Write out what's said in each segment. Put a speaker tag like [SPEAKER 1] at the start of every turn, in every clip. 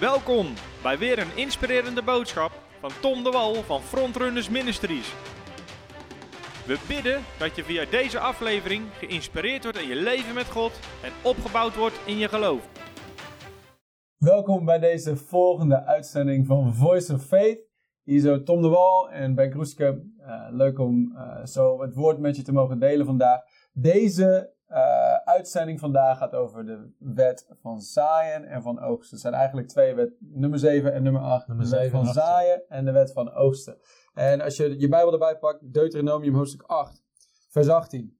[SPEAKER 1] Welkom bij weer een inspirerende boodschap van Tom de Wal van Frontrunners Ministries. We bidden dat je via deze aflevering geïnspireerd wordt in je leven met God en opgebouwd wordt in je geloof.
[SPEAKER 2] Welkom bij deze volgende uitzending van Voice of Faith. Hier zo Tom de Wal en Ben Kroeske. Uh, leuk om uh, zo het woord met je te mogen delen vandaag. Deze uh, uitzending vandaag gaat over de wet van zaaien en van oogsten. Het zijn eigenlijk twee wetten, nummer 7 en nummer 8.
[SPEAKER 3] Nummer
[SPEAKER 2] de wet
[SPEAKER 3] 7
[SPEAKER 2] van
[SPEAKER 3] en 8.
[SPEAKER 2] zaaien en de wet van oogsten. En als je je Bijbel erbij pakt, Deuteronomium hoofdstuk 8, vers 18.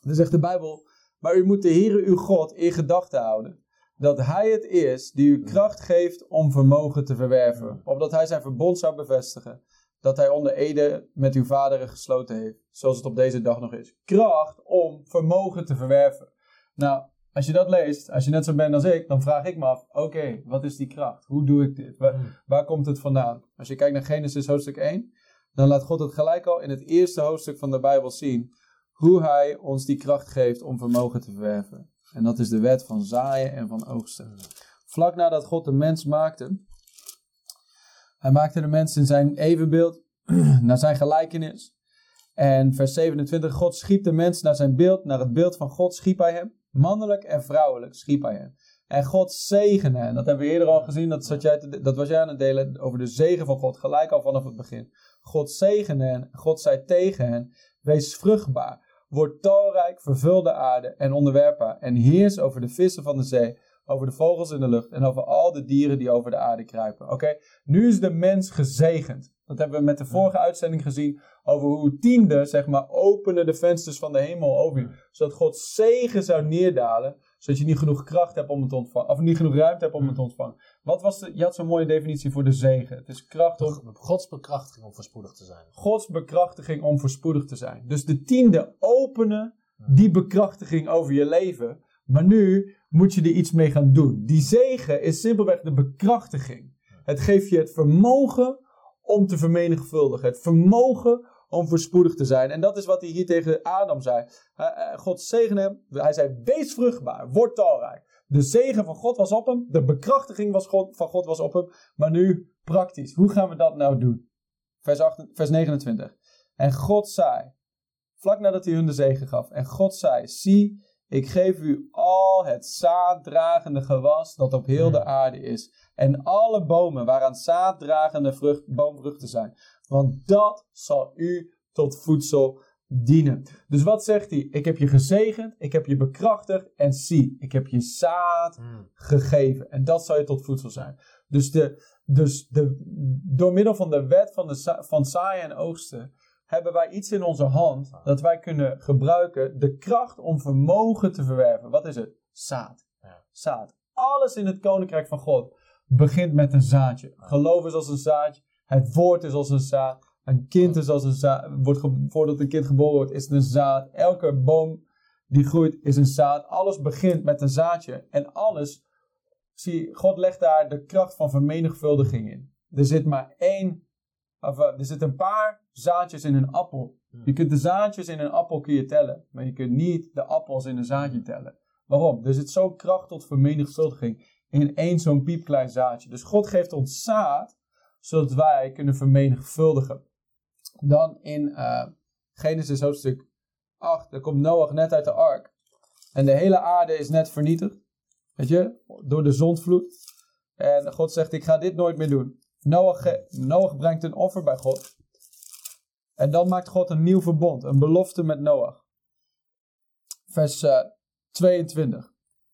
[SPEAKER 2] Dan zegt de Bijbel, maar u moet de Heere uw God in gedachten houden. Dat hij het is die u kracht geeft om vermogen te verwerven. Opdat hij zijn verbond zou bevestigen. Dat hij onder Ede met uw vaderen gesloten heeft. Zoals het op deze dag nog is. Kracht om vermogen te verwerven. Nou, als je dat leest, als je net zo bent als ik, dan vraag ik me af: oké, wat is die kracht? Hoe doe ik dit? Waar, waar komt het vandaan? Als je kijkt naar Genesis hoofdstuk 1, dan laat God het gelijk al in het eerste hoofdstuk van de Bijbel zien. Hoe hij ons die kracht geeft om vermogen te verwerven. En dat is de wet van zaaien en van oogsten. Vlak nadat God de mens maakte, hij maakte de mens in zijn evenbeeld, naar zijn gelijkenis. En vers 27, God schiep de mens naar zijn beeld, naar het beeld van God schiep hij hem. Mannelijk en vrouwelijk schiep hij hem. En God zegende hen. Dat hebben we eerder al gezien, dat, zat jij dat was jij aan het delen over de zegen van God, gelijk al vanaf het begin. God zegende hen, God zei tegen hen, wees vruchtbaar, word talrijk, vervul de aarde en onderwerp haar. En heers over de vissen van de zee, over de vogels in de lucht en over al de dieren die over de aarde kruipen. Oké, nu is de mens gezegend. Dat hebben we met de vorige uitzending gezien over hoe tiende, zeg maar, openen de vensters van de hemel over je. Zodat God zegen zou neerdalen, zodat je niet genoeg kracht hebt om het te ontvangen, of niet genoeg ruimte hebt om het te ontvangen. Wat was de, je had zo'n mooie definitie voor de zegen. Het is kracht om,
[SPEAKER 3] Gods bekrachtiging om voorspoedig te zijn.
[SPEAKER 2] Gods bekrachtiging om voorspoedig te zijn. Dus de tiende openen die bekrachtiging over je leven. Maar nu moet je er iets mee gaan doen. Die zegen is simpelweg de bekrachtiging. Het geeft je het vermogen om te vermenigvuldigen. Het vermogen om voorspoedig te zijn. En dat is wat hij hier tegen Adam zei. God zegene hem. Hij zei, wees vruchtbaar, word talrijk. De zegen van God was op hem. De bekrachtiging was God, van God was op hem. Maar nu praktisch. Hoe gaan we dat nou doen? Vers, 8, vers 29. En God zei, vlak nadat hij hun de zegen gaf. En God zei, zie, ik geef u al het zaaddragende gewas dat op heel de aarde is. En alle bomen waaraan zaaddragende vrucht, boomvruchten zijn. Want dat zal u tot voedsel dienen. Dus wat zegt hij? Ik heb je gezegend, ik heb je bekrachtigd en zie, ik heb je zaad gegeven. En dat zal je tot voedsel zijn. Dus, de, dus de, door middel van de wet van, de, van zaaien en oogsten hebben wij iets in onze hand dat wij kunnen gebruiken. De kracht om vermogen te verwerven. Wat is het? Zaad. Zaad. Alles in het koninkrijk van God begint met een zaadje. Geloof is als een zaadje. Het woord is als een zaad. Een kind is als een zaad. Wordt voordat een kind geboren wordt, is het een zaad. Elke boom die groeit is een zaad. Alles begint met een zaadje. En alles, zie, God legt daar de kracht van vermenigvuldiging in. Er zit maar één, of er zitten een paar zaadjes in een appel. Je kunt de zaadjes in een appel kun je tellen, maar je kunt niet de appels in een zaadje tellen. Waarom? Er zit zo'n kracht tot vermenigvuldiging in één zo'n piepklein zaadje. Dus God geeft ons zaad, zodat wij kunnen vermenigvuldigen. Dan in uh, Genesis hoofdstuk 8, daar komt Noach net uit de ark. En de hele aarde is net vernietigd. Weet je, door de zondvloed. En God zegt, ik ga dit nooit meer doen. Noach, Noach brengt een offer bij God. En dan maakt God een nieuw verbond, een belofte met Noach. Vers uh, 22.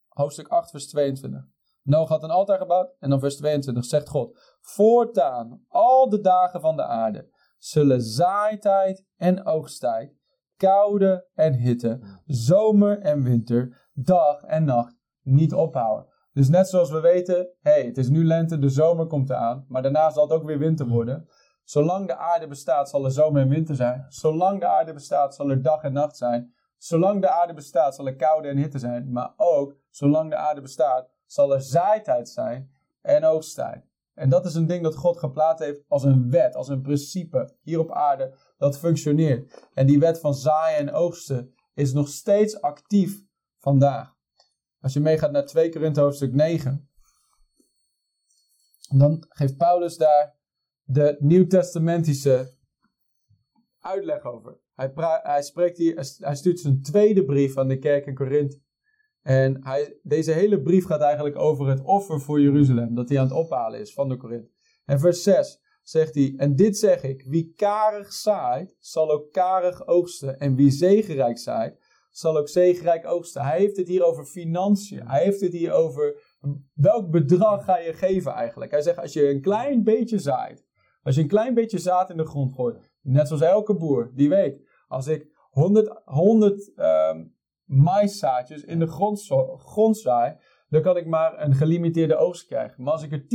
[SPEAKER 2] Hoofdstuk 8, vers 22. Noach had een altaar gebouwd. En dan vers 22 zegt God. Voortaan, al de dagen van de aarde, zullen zaaitijd en oogsttijd, koude en hitte, zomer en winter, dag en nacht niet ophouden. Dus net zoals we weten, hey, het is nu lente, de zomer komt eraan, maar daarna zal het ook weer winter worden. Zolang de aarde bestaat, zal er zomer en winter zijn. Zolang de aarde bestaat, zal er dag en nacht zijn. Zolang de aarde bestaat, zal er koude en hitte zijn. Maar ook, zolang de aarde bestaat, zal er zaaitijd zijn en oogsttijd. En dat is een ding dat God geplaatst heeft als een wet, als een principe hier op aarde dat functioneert. En die wet van zaaien en oogsten is nog steeds actief vandaag. Als je meegaat naar 2 Korinthe hoofdstuk 9. Dan geeft Paulus daar de nieuwtestamentische uitleg over. Hij, hij, spreekt hier, hij stuurt zijn tweede brief aan de kerk in Korinthe. En hij, deze hele brief gaat eigenlijk over het offer voor Jeruzalem, dat hij aan het ophalen is van de Korinthe. En vers 6 zegt hij, en dit zeg ik, wie karig zaait, zal ook karig oogsten. En wie zegenrijk zaait, zal ook zegenrijk oogsten. Hij heeft het hier over financiën. Hij heeft het hier over welk bedrag ga je geven eigenlijk. Hij zegt, als je een klein beetje zaait, als je een klein beetje zaad in de grond gooit, net zoals elke boer, die weet, als ik 100, 100 ehm, maiszaadjes in de grond, zaai, dan kan ik maar een gelimiteerde oogst krijgen. Maar als ik er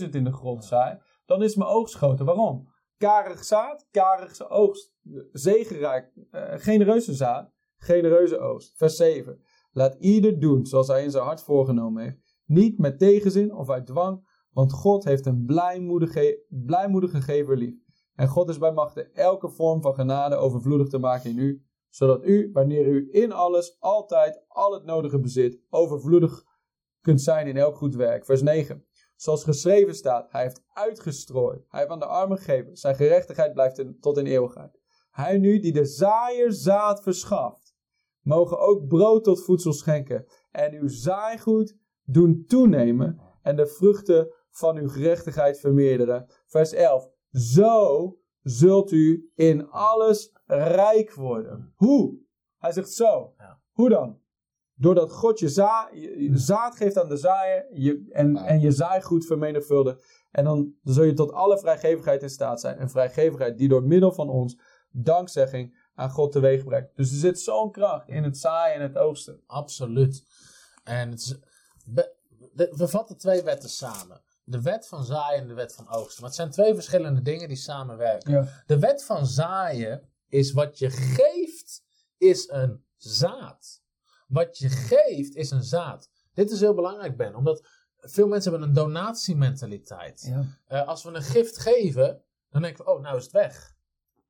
[SPEAKER 2] 10.000 in de grond zaai, dan is mijn oogst groter. Waarom? Karig zaad, karige oogst. Zegenrijk, eh, genereuze zaad, genereuze oogst. Vers 7. Laat ieder doen zoals hij in zijn hart voorgenomen heeft. Niet met tegenzin of uit dwang, want God heeft een blijmoedige, blijmoedige gever lief. En God is bij machte elke vorm van genade overvloedig te maken in u, zodat u, wanneer u in alles, altijd, al het nodige bezit, overvloedig kunt zijn in elk goed werk. Vers 9. Zoals geschreven staat, hij heeft uitgestrooid, hij heeft aan de armen gegeven, zijn gerechtigheid blijft tot in eeuwigheid. Hij nu die de zaaier zaad verschaft, mogen ook brood tot voedsel schenken en uw zaaigoed doen toenemen en de vruchten van uw gerechtigheid vermeerderen. Vers 11. Zo zult u in alles rijk worden. Hoe? Hij zegt zo.
[SPEAKER 3] Ja.
[SPEAKER 2] Hoe dan? Doordat God je, za je- je zaad geeft aan de zaaier je, en, en je zaaigoed vermenigvuldigt. En dan zul je tot alle vrijgevigheid in staat zijn. Een vrijgevigheid die door middel van ons dankzegging aan God teweeg brengt. Dus er zit zo'n kracht in het zaaien en het oogsten.
[SPEAKER 3] Absoluut. En het is, we vatten twee wetten samen. De wet van zaaien en de wet van oogsten. Maar het zijn twee verschillende dingen die samenwerken.
[SPEAKER 2] Ja.
[SPEAKER 3] De wet van zaaien is wat je geeft, is een zaad. Wat je geeft, is een zaad. Dit is heel belangrijk, Ben, omdat veel mensen hebben een donatiementaliteit.
[SPEAKER 2] Ja.
[SPEAKER 3] Eh, als we een gift geven, dan denken we, oh, nou is het weg.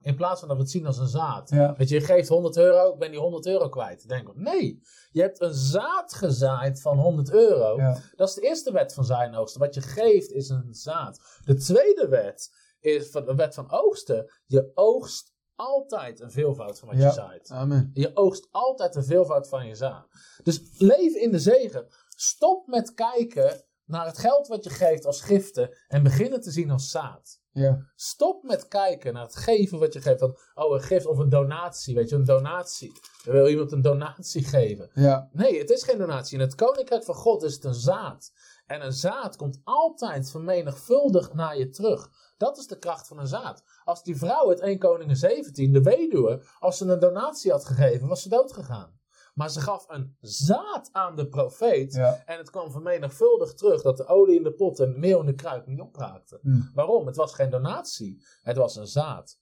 [SPEAKER 3] In plaats van dat we het zien als een zaad.
[SPEAKER 2] Ja.
[SPEAKER 3] Weet je, je geeft 100 euro, ik ben die 100 euro kwijt. Denken we, nee, je hebt een zaad gezaaid van 100 euro.
[SPEAKER 2] Ja.
[SPEAKER 3] Dat is de eerste wet van en oogsten. Wat je geeft is een zaad. De tweede wet is van de wet van oogsten. Je oogst altijd een veelvoud van wat
[SPEAKER 2] Ja.
[SPEAKER 3] je zaait.
[SPEAKER 2] Amen.
[SPEAKER 3] Je oogst altijd een veelvoud van je zaad. Dus leef in de zegen. Stop met kijken naar het geld wat je geeft als giften en begin het te zien als zaad.
[SPEAKER 2] Ja.
[SPEAKER 3] Stop met kijken naar het geven wat je geeft. Van, oh, een gift of een donatie. Weet je, een donatie. Dan wil iemand een donatie geven.
[SPEAKER 2] Ja.
[SPEAKER 3] Nee, het is geen donatie. In het koninkrijk van God is het een zaad. En een zaad komt altijd vermenigvuldigd naar je terug. Dat is de kracht van een zaad. Als die vrouw uit 1 Koningen 17, de weduwe, als ze een donatie had gegeven, was ze dood gegaan. Maar ze gaf een zaad aan de profeet.
[SPEAKER 2] Ja.
[SPEAKER 3] En het kwam vermenigvuldigd terug dat de olie in de pot en de meel in de kruik niet opraakte.
[SPEAKER 2] Hm.
[SPEAKER 3] Waarom? Het was geen donatie. Het was een zaad.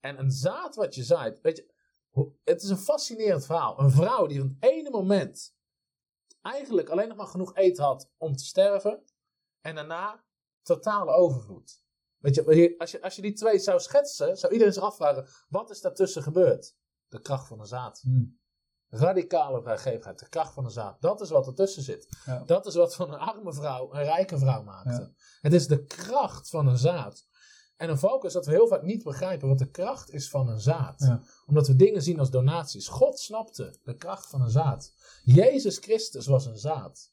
[SPEAKER 3] En een zaad wat je zaait, weet je, het is een fascinerend verhaal. Een vrouw die van het ene moment eigenlijk alleen nog maar genoeg eten had om te sterven. En daarna totale overvloed. Weet je, als je, als je die twee zou schetsen, zou iedereen zich afvragen, wat is daartussen gebeurd? De kracht van een zaad.
[SPEAKER 2] Hm.
[SPEAKER 3] Radicale vrijgevigheid, de kracht van een zaad. Dat is wat ertussen zit.
[SPEAKER 2] Ja.
[SPEAKER 3] Dat is wat van een arme vrouw een rijke vrouw maakte.
[SPEAKER 2] Ja.
[SPEAKER 3] Het is de kracht van een zaad. En een valk is dat we heel vaak niet begrijpen wat de kracht is van een zaad.
[SPEAKER 2] Ja.
[SPEAKER 3] Omdat we dingen zien als donaties. God snapte de kracht van een zaad. Jezus Christus was een zaad.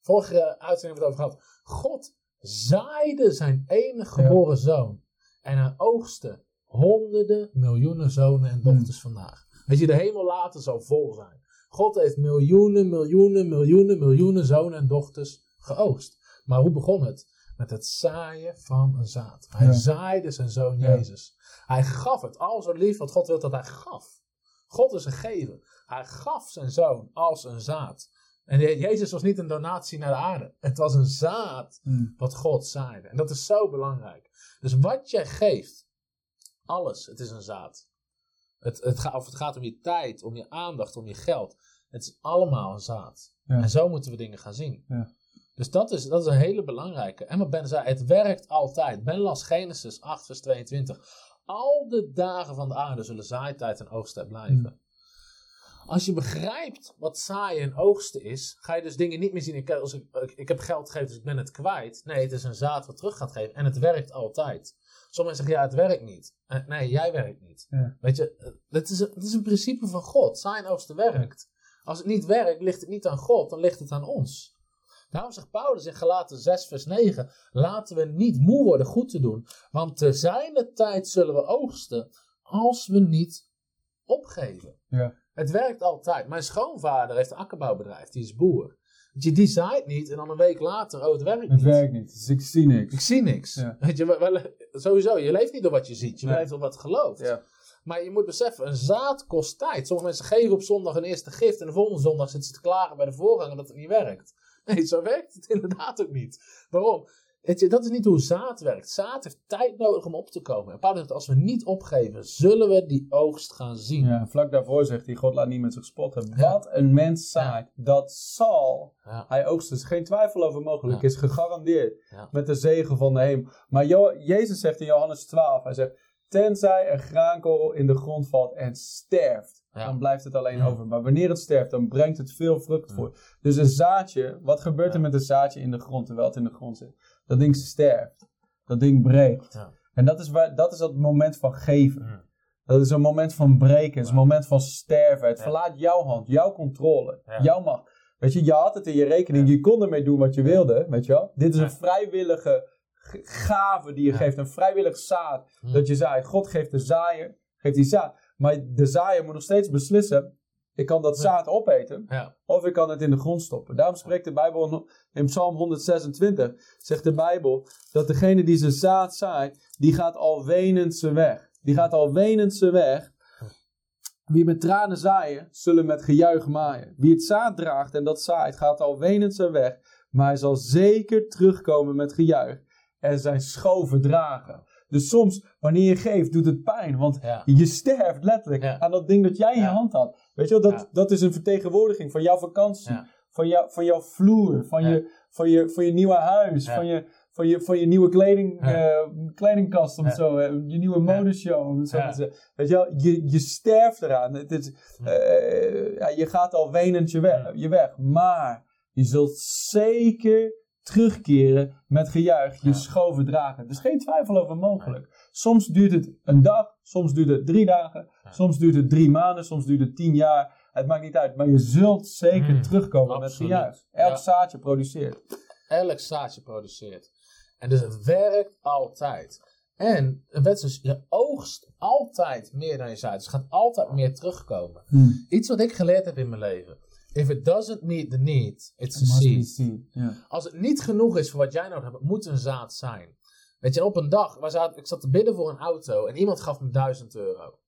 [SPEAKER 3] Vorige uitzending hebben we het over gehad. God zaaide zijn enige geboren zoon. En hij oogste honderden miljoenen zonen en dochters vandaag. Weet je, de hemel later zal vol zijn. God heeft miljoenen, miljoenen, miljoenen, miljoenen zonen en dochters geoogst. Maar hoe begon het? Met het zaaien van een zaad. Hij
[SPEAKER 2] Ja.
[SPEAKER 3] zaaide zijn zoon. Jezus. Hij gaf het al zo lief wat God wil dat hij gaf. God is een gever. Hij gaf zijn zoon als een zaad. En Je- Jezus was niet een donatie naar de aarde. Het was een zaad
[SPEAKER 2] Hm.
[SPEAKER 3] wat God zaaide. En dat is zo belangrijk. Dus wat jij geeft, alles, het is een zaad. Het, het, gaat, of het gaat om je tijd, om je aandacht, om je geld. Het is allemaal een zaad.
[SPEAKER 2] Ja.
[SPEAKER 3] En zo moeten we dingen gaan zien.
[SPEAKER 2] Ja.
[SPEAKER 3] Dus dat is, dat is een hele belangrijke. En wat Ben zei, het werkt altijd. Ben las Genesis 8 vers 22. Al de dagen van de aarde zullen zaaitijd en oogsttijd blijven. Als je begrijpt wat zaaien en oogsten is, ga je dus dingen niet meer zien. Ik, als ik, ik, ik heb geld gegeven, dus ik ben het kwijt. Nee, het is een zaad wat terug gaat geven. En het werkt altijd. Sommigen zeggen, ja, het werkt niet. Eh, nee, jij werkt niet.
[SPEAKER 2] Ja.
[SPEAKER 3] Weet je, eh, het is, een, het is een principe van God. En oogsten werkt. Als het niet werkt, ligt het niet aan God, dan ligt het aan ons. Daarom zegt Paulus in Galaten 6 vers 9, laten we niet moe worden goed te doen. Want te zijner tijd zullen we oogsten als we niet opgeven.
[SPEAKER 2] Ja.
[SPEAKER 3] Het werkt altijd. Mijn schoonvader heeft een akkerbouwbedrijf, die is boer. Weet je, die zaait niet en dan een week later, oh het werkt
[SPEAKER 2] Het
[SPEAKER 3] niet.
[SPEAKER 2] werkt niet, dus ik zie niks.
[SPEAKER 3] Ik zie niks.
[SPEAKER 2] Ja.
[SPEAKER 3] Weet je, wel- sowieso, je leeft niet door wat je ziet, je
[SPEAKER 2] Nee.
[SPEAKER 3] leeft door wat je gelooft.
[SPEAKER 2] Ja.
[SPEAKER 3] Maar je moet beseffen, een zaad kost tijd. Sommige mensen geven op zondag een eerste gift en de volgende zondag zitten ze te klagen bij de voorganger dat het niet werkt. Nee, zo werkt het inderdaad ook niet. Waarom? Dat is niet hoe zaad werkt. Zaad heeft tijd nodig om op te komen. En Paulus zegt, als we niet opgeven, zullen we die oogst gaan zien.
[SPEAKER 2] Ja, vlak daarvoor zegt hij, God laat niet met zich spotten.
[SPEAKER 3] Ja.
[SPEAKER 2] Wat een mens zaait, dat zal hij oogsten. Er is geen twijfel over mogelijk, is gegarandeerd. Met de zegen van de hemel. Maar Jo- Jezus zegt in Johannes 12, hij zegt, tenzij een graankorrel in de grond valt en sterft,
[SPEAKER 3] Ja.
[SPEAKER 2] dan blijft het alleen
[SPEAKER 3] Ja.
[SPEAKER 2] over. Maar wanneer het sterft, dan brengt het veel vrucht voor. Dus een zaadje, wat gebeurt er met een zaadje in de grond, terwijl het in de grond zit? Dat ding sterft. Dat ding breekt.
[SPEAKER 3] Ja.
[SPEAKER 2] En dat is, waar, dat is dat moment van geven.
[SPEAKER 3] Mm.
[SPEAKER 2] Dat is een moment van breken, het is een moment van sterven. Het
[SPEAKER 3] Ja.
[SPEAKER 2] verlaat jouw hand, jouw controle,
[SPEAKER 3] Ja.
[SPEAKER 2] jouw macht. Weet je, je had het in je rekening, je kon ermee doen wat je wilde, weet je wel. Dit is een vrijwillige gave die je geeft, een vrijwillig zaad.
[SPEAKER 3] Hm.
[SPEAKER 2] Dat je zaait. God geeft de zaaier, geeft die zaad. Maar de zaaier moet nog steeds beslissen, ik kan dat zaad opeten,
[SPEAKER 3] Ja.
[SPEAKER 2] of ik kan het in de grond stoppen. Daarom spreekt de Bijbel in Psalm 126, zegt de Bijbel, dat degene die zijn zaad zaait, die gaat al wenend zijn weg. Die gaat al wenend zijn weg. Wie met tranen zaaien, zullen met gejuich maaien. Wie het zaad draagt en dat zaait, gaat al wenend zijn weg. Maar hij zal zeker terugkomen met gejuich en zijn schoven dragen. Dus soms, wanneer je geeft, doet het pijn. Want
[SPEAKER 3] Ja.
[SPEAKER 2] je sterft letterlijk
[SPEAKER 3] Ja.
[SPEAKER 2] aan dat ding dat jij in je hand had. Weet je wel, dat, dat is een vertegenwoordiging van jouw vakantie. Van, jou, van jouw vloer, van, je, van, je, van je nieuwe huis, van, je, van, je, van je nieuwe kleding, eh, kledingkast, het zo, eh, je nieuwe modeshow. Om het zo
[SPEAKER 3] Ja.
[SPEAKER 2] te zeggen. Weet je wel, je, je sterft eraan. Het is, eh, ja, je gaat al wenend je weg, je weg. Maar je zult zeker terugkeren met gejuich, je schoven dragen. Er is geen twijfel over mogelijk. Soms duurt het een dag, soms duurt het drie dagen, soms duurt het drie maanden, soms duurt het tien jaar. Het maakt niet uit, maar je zult zeker
[SPEAKER 3] Mm,
[SPEAKER 2] terugkomen met gejuich. Elk
[SPEAKER 3] Ja.
[SPEAKER 2] zaadje produceert.
[SPEAKER 3] elk zaadje produceert. En dus het werkt altijd. En het werd dus, je oogst altijd meer dan je zaait. Dus er gaat altijd meer terugkomen. Iets wat ik geleerd heb in mijn leven. If it doesn't meet the need, it's a seed. Als het niet genoeg is voor wat jij nodig hebt, het moet een zaad zijn. Weet je, op een dag, zaten, ik zat te bidden voor een auto en iemand gaf me 1000 euro.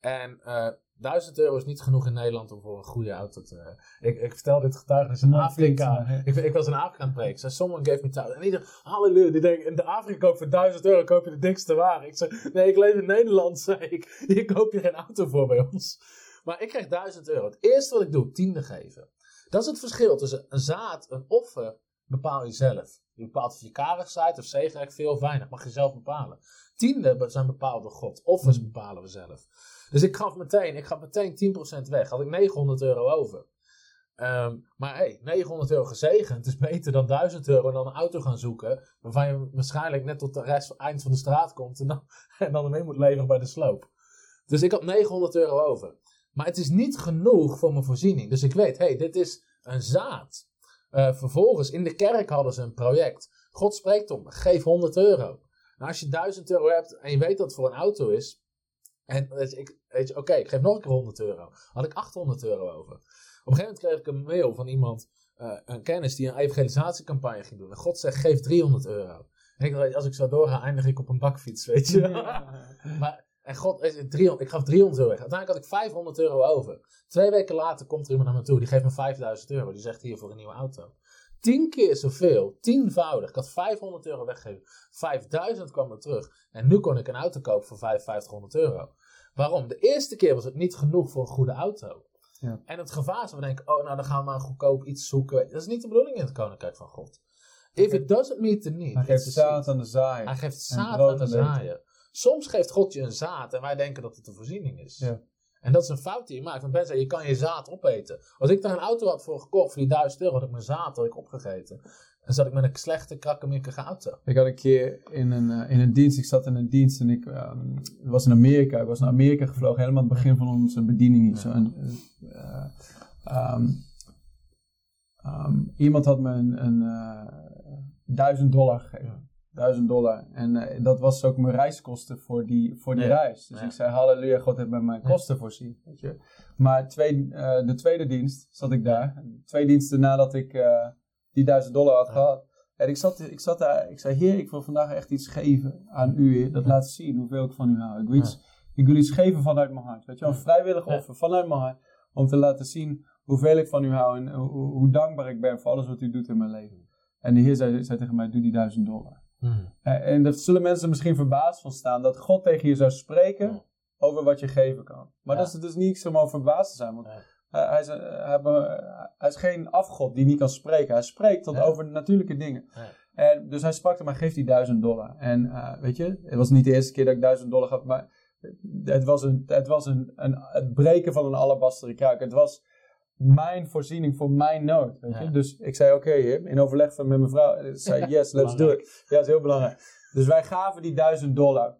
[SPEAKER 3] En eh 1000 euro is niet genoeg in Nederland om voor een goede auto te... Ik, ik vertel dit getuigenis in Afrika. Ik, ik was in Afrika aan het preken. Zei, someone gave me 1000. En iedereen, halleluja. Die denkt, in de Afrika koop voor 1000 euro koop je de dikste wagen. Ik zei, nee, ik leef in Nederland, zei ik. Hier koop je geen auto voor bij ons. Maar ik kreeg 1000 euro. Het eerste wat ik doe, tiende geven. Dat is het verschil tussen een zaad, een offer, bepaal je zelf. Je bepaalt of je karig zijt of zegerijk, veel of weinig. Mag je zelf bepalen. Tiende zijn bepaald door God. Offers bepalen we zelf. Dus ik gaf meteen, ik gaf meteen 10% weg. Had ik 900 euro over. Ehm, maar hey, 900 euro gezegend is beter dan 1000 euro en dan een auto gaan zoeken. Waarvan je waarschijnlijk net tot de rest, eind van de straat komt en dan, en dan ermee moet leveren bij de sloop. Dus ik had 900 euro over. Maar het is niet genoeg voor mijn voorziening. Dus ik weet, hey, dit is een zaad. Eh, vervolgens, in de kerk hadden ze een project. God spreekt om, geef 100 euro. Nou, als je 1000 euro hebt en je weet dat het voor een auto is. En weet je, ik, weet je, oké, ik geef nog een keer 100 euro. Had ik 800 euro over. Op een gegeven moment kreeg ik een mail van iemand, eh, een kennis, die een evangelisatiecampagne ging doen. En God zegt, geef 300 euro. En ik dacht, als ik zo doorga, eindig ik op een bakfiets, weet je. Maar, en God, weet je, 300, ik gaf 300 euro weg. Uiteindelijk had ik 500 euro over. Twee weken later komt er iemand naar me toe, die geeft me 5000 euro. Die zegt hier voor een nieuwe auto. Tien keer zoveel, tienvoudig. Ik had 500 euro weggegeven. 5000 kwam er terug. En nu kon ik een auto kopen voor 5500 euro. Waarom? De eerste keer was het niet genoeg voor een goede auto.
[SPEAKER 2] Ja.
[SPEAKER 3] En het gevaar is dat we denken, oh nou dan gaan we maar goedkoop iets zoeken. Dat is niet de bedoeling in het koninkrijk van God. If it doesn't meet the need,
[SPEAKER 2] Hij geeft zaad aan de zaaier.
[SPEAKER 3] Hij geeft zaad aan de zaaier. Soms geeft God je een zaad en wij denken dat het een voorziening is.
[SPEAKER 2] Ja.
[SPEAKER 3] En dat is een fout die je maakt. Want Ben zei, je kan je zaad opeten. Als ik daar een auto had voor gekocht, voor die 1000 euro, had ik mijn zaad had ik opgegeten. En zat ik met een slechte, krakkemikkige auto.
[SPEAKER 2] Ik had een keer in een, eh, in een dienst, ik zat in een dienst en ik ehm, was in Amerika. Ik was naar Amerika gevlogen, helemaal aan het begin van onze bediening. hier Zo. En, eh, ehm, ehm, iemand had me een, een eh, duizend dollar gegeven. Duizend dollar. En eh, dat was ook mijn reiskosten voor die, voor die
[SPEAKER 3] Ja.
[SPEAKER 2] reis. Dus
[SPEAKER 3] Ja.
[SPEAKER 2] ik zei, halleluja, God heeft mij mijn kosten voorzien. Weet je? Maar twee, eh, de tweede dienst zat ik daar. Twee diensten nadat ik eh, die duizend dollar had gehad. En ik zat, ik zat daar, ik zei, Heer, ik wil vandaag echt iets geven aan u, Heer. Dat laat zien hoeveel ik van u hou. Ik wil, iets, ik wil iets geven vanuit mijn hart. Weet je een vrijwillig offer vanuit mijn hart. Om te laten zien hoeveel ik van u hou en hoe, hoe dankbaar ik ben voor alles wat u doet in mijn leven. En de Heer zei, zei tegen mij, doe die duizend dollar. Eh, En daar zullen mensen misschien verbaasd van staan dat God tegen je zou spreken over wat je geven kan. Maar
[SPEAKER 3] Ja.
[SPEAKER 2] dat is dus niets om over verbaasd te zijn. Want
[SPEAKER 3] Nee.
[SPEAKER 2] hij, hij, is, eh, hij, is geen afgod die niet kan spreken. Hij spreekt tot
[SPEAKER 3] Ja.
[SPEAKER 2] over natuurlijke dingen.
[SPEAKER 3] Ja.
[SPEAKER 2] En, dus hij sprak hem, maar geef die duizend dollar. En eh, weet je, het was niet de eerste keer dat ik duizend dollar gaf, maar het was, een, het was een, een, het breken van een alabasteren kruik. Het was mijn voorziening voor mijn nood. Weet je?
[SPEAKER 3] Ja.
[SPEAKER 2] Dus ik zei, oké, in overleg van met mijn vrouw, eh, zei yes, let's do it. Ja, dat is heel belangrijk. Dus wij gaven die duizend dollar.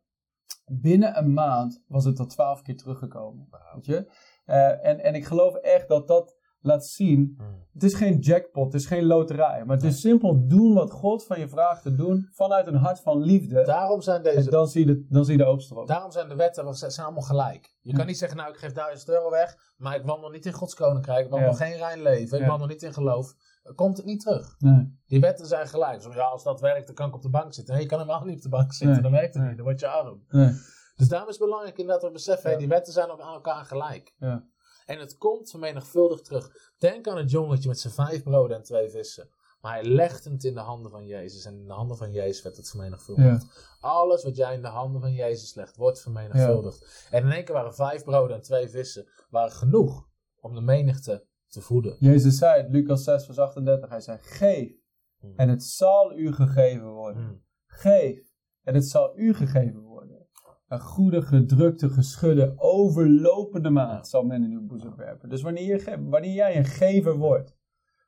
[SPEAKER 2] Binnen een maand was het tot twaalf keer teruggekomen. Weet je? Eh, en, en ik geloof echt dat dat laat zien. Het is geen jackpot, het is geen loterij. Maar het is simpel doen wat God van je vraagt te doen. Vanuit een hart van liefde.
[SPEAKER 3] Daarom zijn
[SPEAKER 2] En
[SPEAKER 3] deze
[SPEAKER 2] dan zie je de, dan zie je de oogst erop.
[SPEAKER 3] Daarom zijn de wetten zijn allemaal gelijk. Je
[SPEAKER 2] Ja.
[SPEAKER 3] kan niet zeggen, nou ik geef 1000 euro weg, maar ik wandel niet in Gods koninkrijk, ik wandel
[SPEAKER 2] Ja.
[SPEAKER 3] geen rein leven, ik
[SPEAKER 2] Ja.
[SPEAKER 3] wandel niet in geloof. Komt het niet terug.
[SPEAKER 2] Nee.
[SPEAKER 3] Die wetten zijn gelijk. Zo, ja, als dat werkt, dan kan ik op de bank zitten. Nee, je kan helemaal niet op de bank zitten,
[SPEAKER 2] Nee.
[SPEAKER 3] dan werkt het
[SPEAKER 2] Nee.
[SPEAKER 3] niet, dan word je arm.
[SPEAKER 2] Nee.
[SPEAKER 3] Dus daarom is het belangrijk inderdaad dat we beseffen, die wetten zijn ook aan elkaar gelijk.
[SPEAKER 2] Ja.
[SPEAKER 3] En het komt vermenigvuldigd terug. Denk aan het jongetje met zijn vijf broden en twee vissen. Maar hij legde het in de handen van Jezus. En in de handen van Jezus werd het vermenigvuldigd. Alles wat jij in de handen van Jezus legt, wordt vermenigvuldigd. En in één keer waren vijf broden en twee vissen waren genoeg om de menigte te voeden.
[SPEAKER 2] Jezus zei het, Lucas 6 vers 38. Hij zei, geef
[SPEAKER 3] Hmm.
[SPEAKER 2] en het zal u gegeven worden.
[SPEAKER 3] Hmm.
[SPEAKER 2] Geef en het zal u gegeven worden. Een goede, gedrukte, geschudde, overlopende maat zal men in uw boezem werpen. Dus wanneer, wanneer jij een gever wordt,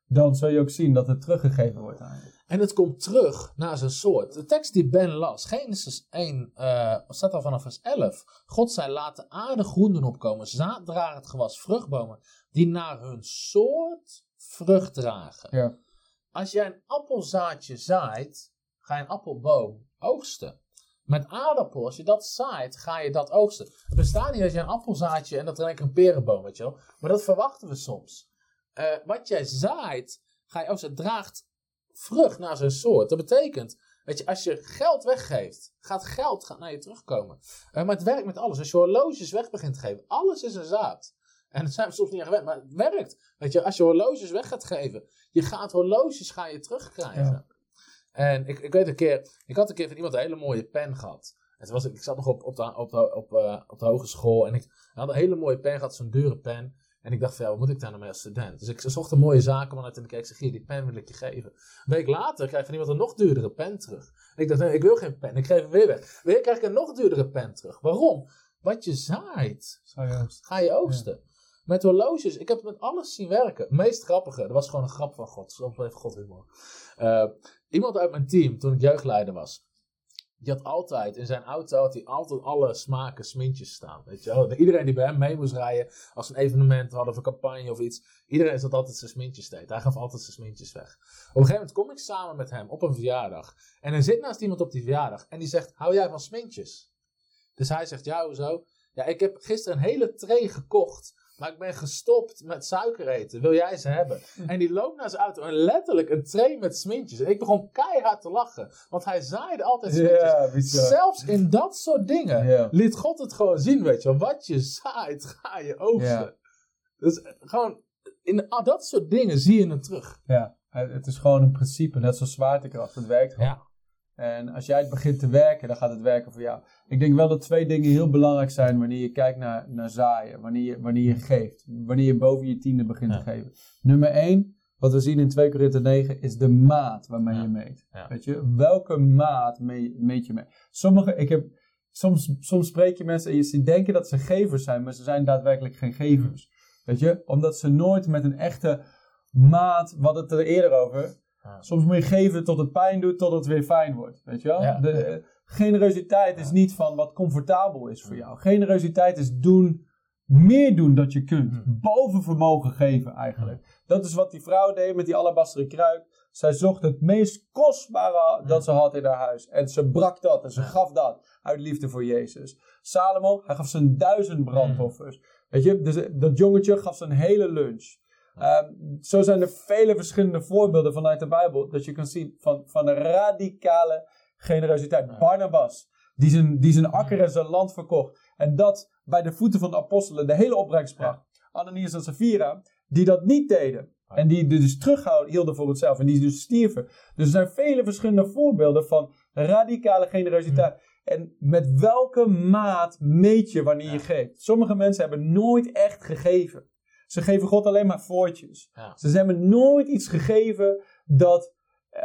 [SPEAKER 2] dan zul je ook zien dat het teruggegeven wordt aan je.
[SPEAKER 3] En het komt terug naar zijn soort. De tekst die Ben las, Genesis 1, eh staat al vanaf vers 11. God zei, laat de aarde groen doen opkomen, zaaddragend gewas, vruchtbomen, die naar hun soort vrucht dragen.
[SPEAKER 2] Ja.
[SPEAKER 3] Als jij een appelzaadje zaait, ga je een appelboom oogsten. Met aardappel, als je dat zaait, ga je dat oogsten. Het bestaat niet dat je een appelzaadje en dat er een perenboom, weet je wel. Maar dat verwachten we soms. Eh, wat jij zaait, ga je oogsten. Het draagt vrucht naar zijn soort. Dat betekent, weet je, als je geld weggeeft, gaat geld naar je terugkomen. Eh, maar het werkt met alles. Als je horloges weg begint te geven, alles is een zaad. En dat zijn we soms niet aan gewend, maar het werkt. Weet je, als je horloges weg gaat geven, je gaat horloges ga je terugkrijgen.
[SPEAKER 2] Ja.
[SPEAKER 3] En ik, ik weet een keer, ik had een keer van iemand een hele mooie pen gehad. En toen was ik, ik zat nog op, op, de, op, de, op, eh, op de hogeschool en ik had een hele mooie pen gehad, zo'n dure pen. En ik dacht van ja, wat moet ik daar nou mee als student? Dus ik zocht een mooie zakenman uit en ik zeg, hier, die pen wil ik je geven. Een week later krijg ik van iemand een nog duurdere pen terug. En ik dacht, nee, ik wil geen pen, ik geef hem weer weg. Weer krijg ik een nog duurdere pen terug. Waarom? Wat je zaait,
[SPEAKER 2] Zou je oogsten.
[SPEAKER 3] ga je oogsten. Met horloges, ik heb het met alles zien werken. Het meest grappige, dat was gewoon een grap van God. Soms heeft God humor. Eh, iemand uit mijn team, toen ik jeugdleider was, die had altijd, in zijn auto had hij altijd alle smaken smintjes staan. Weet je wel? Iedereen die bij hem mee moest rijden, als een evenement hadden of een campagne of iets, iedereen zat altijd zijn smintjes deed. Hij gaf altijd zijn smintjes weg. Op een gegeven moment kom ik samen met hem op een verjaardag. En er zit naast iemand op die verjaardag en die zegt, hou jij van smintjes? Dus hij zegt, ja, hoezo? Ja, ik heb gisteren een hele tray gekocht. Maar ik ben gestopt met suiker eten. Wil jij ze hebben? En die loopt naar zijn auto en letterlijk een tray met smintjes. En ik begon keihard te lachen. Want hij zaaide altijd smintjes.
[SPEAKER 2] Ja, bizar.
[SPEAKER 3] Zelfs in dat soort dingen liet God het gewoon zien, weet je wel. Wat je zaait, ga je oogsten. Dus eh, gewoon, in dat soort dingen zie je het terug.
[SPEAKER 2] Ja, het het is gewoon een principe, net zoals zwaartekracht. Het werkt gewoon.
[SPEAKER 3] Ja.
[SPEAKER 2] En als jij het begint te werken, dan gaat het werken voor jou. Ik denk wel dat twee dingen heel belangrijk zijn wanneer je kijkt naar, naar zaaien. Wanneer je, wanneer je geeft. Wanneer je boven je tiende begint
[SPEAKER 3] Ja.
[SPEAKER 2] te geven. Nummer één, wat we zien in 2 Korinther 9, is de maat waarmee
[SPEAKER 3] Ja.
[SPEAKER 2] je meet.
[SPEAKER 3] Ja.
[SPEAKER 2] Weet je, welke maat mee- meet je mee? Sommige, ik heb soms, soms spreek je mensen en je ziet denken dat ze gevers zijn, maar ze zijn daadwerkelijk geen gevers. Weet je? Omdat ze nooit met een echte maat, we hadden het er eerder over.
[SPEAKER 3] Ja.
[SPEAKER 2] Soms moet je geven tot het pijn doet, tot het weer fijn wordt. Weet je wel?
[SPEAKER 3] Ja.
[SPEAKER 2] De, generositeit is niet van wat comfortabel is voor jou. Generositeit is doen, meer doen dat je kunt. Boven vermogen geven eigenlijk. Dat is wat die vrouw deed met die alabasteren kruik. Zij zocht het meest kostbare dat ze had in haar huis. En ze brak dat en ze gaf dat uit liefde voor Jezus. Salomo, hij gaf zijn duizend brandoffers. Weet je, dus dat jongetje gaf zijn hele lunch. Ehm, zo zijn er vele verschillende voorbeelden vanuit de Bijbel dat je kan zien van, van een radicale generositeit. Barnabas, die zijn, die zijn akker en zijn land verkocht. En dat bij de voeten van de apostelen de hele opbrengst bracht. Ananias en Sapphira, die dat niet deden. En die dus terughielden voor hetzelfde. En die dus stierven. Dus er zijn vele verschillende voorbeelden van radicale generositeit. En met welke maat meet je wanneer je geeft? Sommige mensen hebben nooit echt gegeven. Ze geven God alleen maar voortjes.
[SPEAKER 3] Ja.
[SPEAKER 2] Ze hebben nooit iets gegeven dat eh,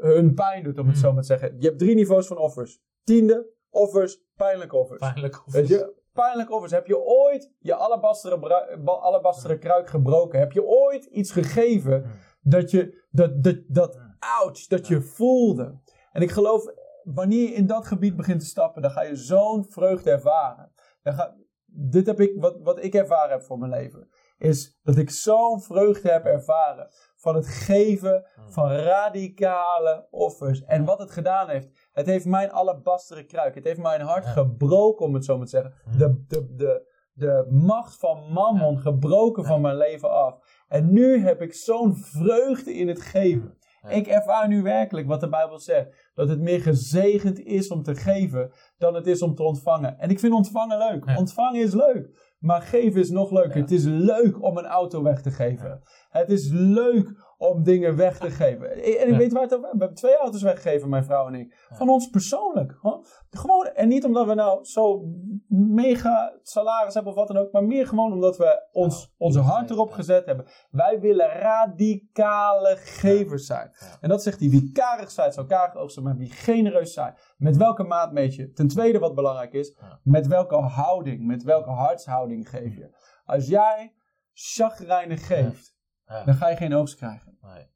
[SPEAKER 2] hun pijn doet, om het
[SPEAKER 3] Hmm.
[SPEAKER 2] zo maar te zeggen. Je hebt drie niveaus van offers. Tiende, offers, pijnlijke offers.
[SPEAKER 3] Pijnlijk of
[SPEAKER 2] Weet je, pijnlijke offers. Heb je ooit je alabasteren, alabasteren kruik gebroken? Heb je ooit iets gegeven
[SPEAKER 3] Hmm.
[SPEAKER 2] dat je, dat, dat, dat,
[SPEAKER 3] Hmm.
[SPEAKER 2] ouch, dat je voelde? En ik geloof, wanneer je in dat gebied begint te stappen, dan ga je zo'n vreugde ervaren. Dan ga, dit heb ik, wat, wat ik ervaren heb voor mijn leven, is dat ik zo'n vreugde heb ervaren van het geven
[SPEAKER 3] Hmm.
[SPEAKER 2] van radicale offers. En wat het gedaan heeft, het heeft mijn alabasteren kruik, het heeft mijn hart gebroken, om het zo maar te zeggen.
[SPEAKER 3] Hmm.
[SPEAKER 2] De, de, de, de macht van mammon gebroken van mijn leven af. En nu heb ik zo'n vreugde in het geven.
[SPEAKER 3] Ja.
[SPEAKER 2] Ik ervaar nu werkelijk wat de Bijbel zegt. Dat het meer gezegend is om te geven dan het is om te ontvangen. En ik vind ontvangen leuk. Ontvangen is leuk. Maar geven is nog leuker.
[SPEAKER 3] Ja.
[SPEAKER 2] Het is leuk om een auto weg te geven. Het is leuk om dingen weg te geven. En ik
[SPEAKER 3] Ja.
[SPEAKER 2] weet waar het over We hebben twee auto's weggegeven, mijn vrouw en ik.
[SPEAKER 3] Ja.
[SPEAKER 2] Van ons persoonlijk. Huh? Gewoon, en niet omdat we nou zo mega salaris hebben of wat dan ook. Maar meer gewoon omdat we ons, onze hart erop gezet hebben. Wij willen radicale gevers zijn.
[SPEAKER 3] Ja.
[SPEAKER 2] En dat zegt hij, wie karig zijt, zal karig oogsten, maar wie genereus zijn. Met welke maat meet je? Ten tweede wat belangrijk is, met welke houding, met welke hartshouding geef je? Als jij chagrijnig geeft,
[SPEAKER 3] Ja.
[SPEAKER 2] dan ga je geen oogst krijgen.
[SPEAKER 3] Nee.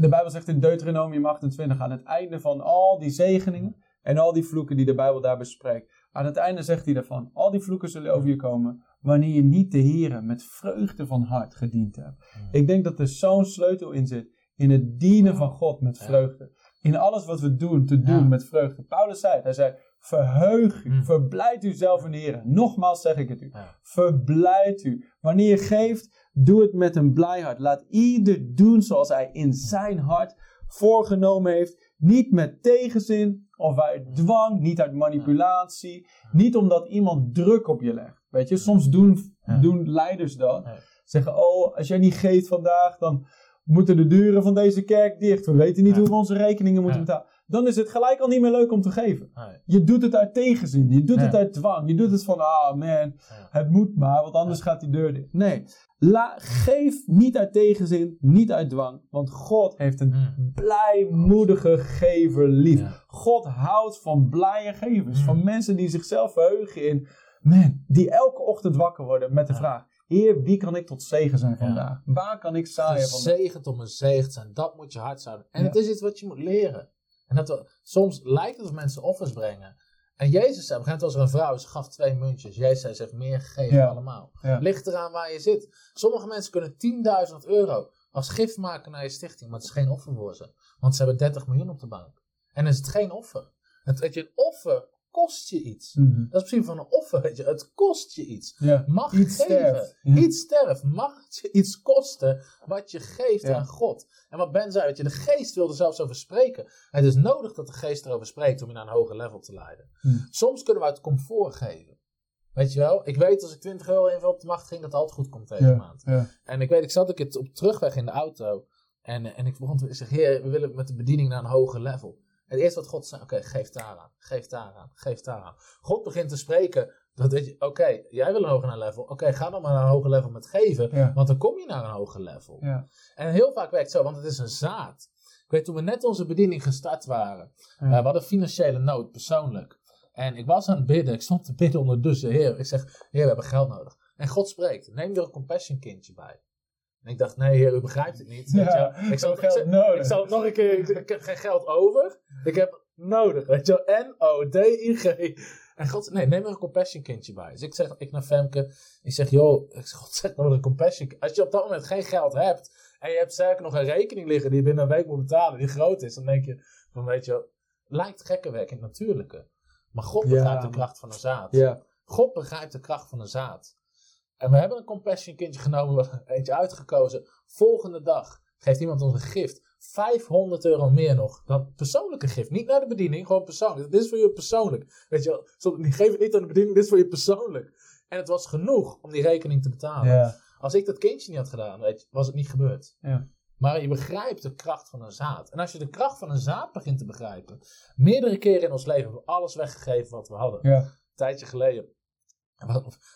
[SPEAKER 2] De Bijbel zegt in Deuteronomium 28, aan het einde van al die zegeningen en al die vloeken die de Bijbel daar bespreekt, aan het einde zegt hij daarvan, al die vloeken zullen over je komen wanneer je niet de Here met vreugde van hart gediend hebt.
[SPEAKER 3] Hmm.
[SPEAKER 2] Ik denk dat er zo'n sleutel in zit, in het dienen van God met vreugde. In alles wat we doen, te doen met vreugde. Paulus zei het, hij zei, verheug u,
[SPEAKER 3] Hmm.
[SPEAKER 2] verblijd u zelf in de Heer. Nogmaals zeg ik het u,
[SPEAKER 3] Ja.
[SPEAKER 2] verblijd u. Wanneer je geeft, doe het met een blij hart. Laat ieder doen zoals hij in zijn hart voorgenomen heeft. Niet met tegenzin of uit dwang, niet uit manipulatie. Niet omdat iemand druk op je legt. Weet je, soms doen, doen leiders dat. Zeggen, oh, als jij niet geeft vandaag, dan moeten de deuren van deze kerk dicht. We weten niet hoe we onze rekeningen moeten betalen. Dan is het gelijk al niet meer leuk om te geven.
[SPEAKER 3] Nee.
[SPEAKER 2] Je doet het uit tegenzin. Je doet het uit dwang. Je doet het van, ah man,
[SPEAKER 3] Ja.
[SPEAKER 2] het moet maar, want anders gaat die deur dicht. Nee, La, geef niet uit tegenzin, niet uit dwang. Want God heeft een
[SPEAKER 3] Mm.
[SPEAKER 2] blijmoedige gever lief.
[SPEAKER 3] Ja.
[SPEAKER 2] God houdt van blije gevers.
[SPEAKER 3] Mm.
[SPEAKER 2] Van mensen die zichzelf verheugen in, man, die elke ochtend wakker worden met de
[SPEAKER 3] Ja.
[SPEAKER 2] vraag. Heer, wie kan ik tot zegen zijn
[SPEAKER 3] Ja.
[SPEAKER 2] vandaag? Waar kan ik zaaien vandaag?
[SPEAKER 3] Gezegend om een zegen te zijn, dat moet je hart zouden. En het is iets wat je moet leren. En dat we, soms lijkt het of mensen offers brengen. En Jezus zei, moment was er een vrouw, ze gaf twee muntjes. Jezus zei, ze heeft meer gegeven
[SPEAKER 2] Ja.
[SPEAKER 3] allemaal.
[SPEAKER 2] Ja.
[SPEAKER 3] Ligt eraan waar je zit. Sommige mensen kunnen 10.000 euro als gift maken naar je stichting, maar het is geen offer voor ze. Want ze hebben 30 miljoen op de bank. En dan is het geen offer. Het, weet je, een offer kost je iets.
[SPEAKER 2] Mhm.
[SPEAKER 3] Dat is precies van een offer, weet je. Het kost je iets.
[SPEAKER 2] Ja.
[SPEAKER 3] Mag
[SPEAKER 2] Iets
[SPEAKER 3] geven.
[SPEAKER 2] sterft. Ja.
[SPEAKER 3] Iets sterft. Mag het je iets kosten wat je geeft
[SPEAKER 2] Ja.
[SPEAKER 3] aan God. En wat Ben zei, weet je, de geest wil er zelfs over spreken. Het is nodig dat de geest erover spreekt om je naar een hoger level te leiden.
[SPEAKER 2] Hm.
[SPEAKER 3] Soms kunnen we uit comfort geven. Weet je wel? Ik weet als ik 20 euro even op de macht ging, dat het altijd goed komt deze
[SPEAKER 2] Ja.
[SPEAKER 3] maand. En ik weet, ik zat ook het op terugweg in de auto. En, en ik begon te zeggen, heer, we willen met de bediening naar een hoger level. Het eerste wat God zei, oké, geef daar aan, geef daar aan, geef daar aan. God begint te spreken, dat oké, jij wil een hoger level. Oké, ga dan maar naar een hoger level met geven,
[SPEAKER 2] Ja.
[SPEAKER 3] want dan kom je naar een hoger level.
[SPEAKER 2] Ja.
[SPEAKER 3] En heel vaak werkt het zo, want het is een zaad. Ik weet, toen we net onze bediening gestart waren,
[SPEAKER 2] Ja.
[SPEAKER 3] eh, we hadden financiële nood, persoonlijk. En ik was aan het bidden. Ik stond te bidden ondertussen. Heer, ik zeg, Heer, we hebben geld nodig. En God spreekt. Neem er een compassion kindje bij. En ik dacht, nee, Heer, u begrijpt het niet. Weet je ik zal,
[SPEAKER 2] ik, geld nodig.
[SPEAKER 3] ik zal nog een keer. Ik, ik heb geen geld over. Ik heb nodig. Weet je wel. N-O-D-I-G. En God nee, neem er een compassion kindje bij. Dus ik zeg, ik naar Femke. Ik zeg, joh, ik zeg, God zegt nou een compassion. Als je op dat moment geen geld hebt. En je hebt zeker nog een rekening liggen die je binnen een week moet betalen. Die groot is. Dan denk je, van weet je wel. Lijkt gekkenwerk natuurlijke. Maar God
[SPEAKER 2] Ja,
[SPEAKER 3] begrijpt de kracht van een zaad.
[SPEAKER 2] Ja.
[SPEAKER 3] God begrijpt de kracht van een zaad. En we hebben een compassion kindje genomen, we hebben eentje uitgekozen. Volgende dag geeft iemand ons een gift. 500 euro meer nog dan persoonlijke gift. Niet naar de bediening, gewoon persoonlijk. Dit is voor je persoonlijk. Weet je wel, geef het niet aan de bediening, dit is voor je persoonlijk. En het was genoeg om die rekening te betalen. Als ik dat kindje niet had gedaan, weet je, was het niet gebeurd. Maar je begrijpt de kracht van een zaad. En als je de kracht van een zaad begint te begrijpen, meerdere keren in ons leven hebben we alles weggegeven wat we hadden een tijdje geleden.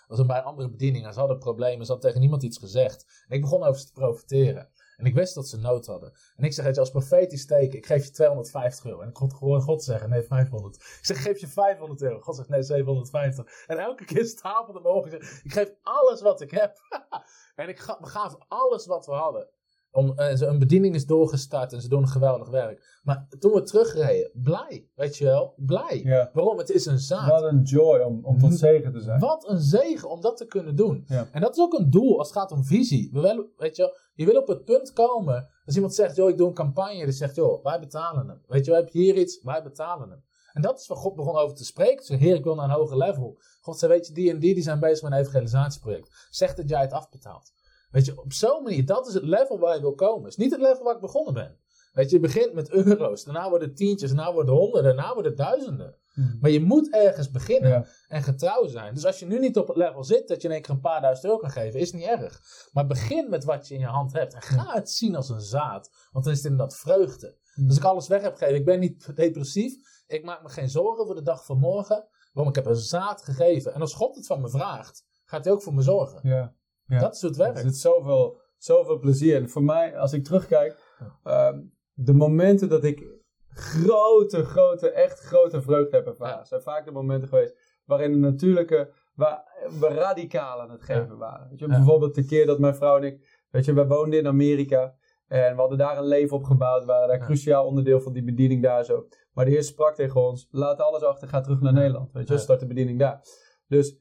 [SPEAKER 3] Was er bij andere bediening. en Ze hadden problemen. Ze had tegen niemand iets gezegd. En ik begon over ze te profiteren. En ik wist dat ze nood hadden. En ik zeg, weet je, als profetisch teken, ik geef je 250 euro. En ik kon gewoon God zeggen, nee, 500. Ik zeg, geef je 500 euro. God zegt, nee, 750. En elke keer stapelde me op. Ik zeg, ik geef alles wat ik heb. en ik we gaven alles wat we hadden. Om, eh, ze- een bediening is doorgestart en ze doen een geweldig werk. Maar toen we terugreden, blij, weet je wel, blij.
[SPEAKER 2] Ja.
[SPEAKER 3] Waarom? Het is een zaad.
[SPEAKER 2] Wat een joy om, om tot zegen te zijn.
[SPEAKER 3] Wat een zegen om dat te kunnen doen.
[SPEAKER 2] Ja.
[SPEAKER 3] En dat is ook een doel als het gaat om visie. We weet je, wel, je wil op het punt komen. Als iemand zegt, joh, ik doe een campagne. Die zegt, joh, wij betalen hem. Weet je, wel, heb je hier iets? Wij betalen hem. En dat is waar God begon over te spreken. Zeg, heer, ik wil naar een hoger level. God zei, weet je, die en die, die zijn bezig met een evangelisatieproject. Zeg dat jij het afbetaalt. Weet je, op zo'n manier, dat is het level waar je wil komen. Het is niet het level waar ik begonnen ben. Weet je, je begint met euro's, daarna worden het tientjes, daarna worden het honderden, daarna worden het duizenden.
[SPEAKER 2] Mhm.
[SPEAKER 3] Maar je moet ergens beginnen
[SPEAKER 2] Ja.
[SPEAKER 3] en getrouw zijn. Dus als je nu niet op het level zit dat je in één keer een paar duizend euro kan geven, is niet erg. Maar begin met wat je in je hand hebt. En ga het zien als een zaad. Want dan is het inderdaad vreugde.
[SPEAKER 2] Hmm.
[SPEAKER 3] Dus ik alles weg heb gegeven. Ik ben niet depressief. Ik maak me geen zorgen voor de dag van morgen. Waarom? Ik heb een zaad gegeven. En als God het van me vraagt, gaat hij ook voor me zorgen.
[SPEAKER 2] Ja. Ja.
[SPEAKER 3] Dat is het
[SPEAKER 2] Er
[SPEAKER 3] werkt.
[SPEAKER 2] zit zoveel, zoveel plezier in. Voor mij, als ik terugkijk, ehm, de momenten dat ik grote, grote, echt grote vreugde heb ervaren,
[SPEAKER 3] Ja.
[SPEAKER 2] zijn vaak de momenten geweest waarin de natuurlijke, waar we radicaal aan het geven waren. Weet je. Bijvoorbeeld de keer dat mijn vrouw en ik, weet je, wij woonden in Amerika en we hadden daar een leven opgebouwd, we waren daar
[SPEAKER 3] Ja.
[SPEAKER 2] cruciaal onderdeel van die bediening daar zo. Maar de Heer sprak tegen ons, laat alles achter, ga terug naar
[SPEAKER 3] Ja.
[SPEAKER 2] Nederland, weet je,
[SPEAKER 3] Ja.
[SPEAKER 2] start de bediening daar. Dus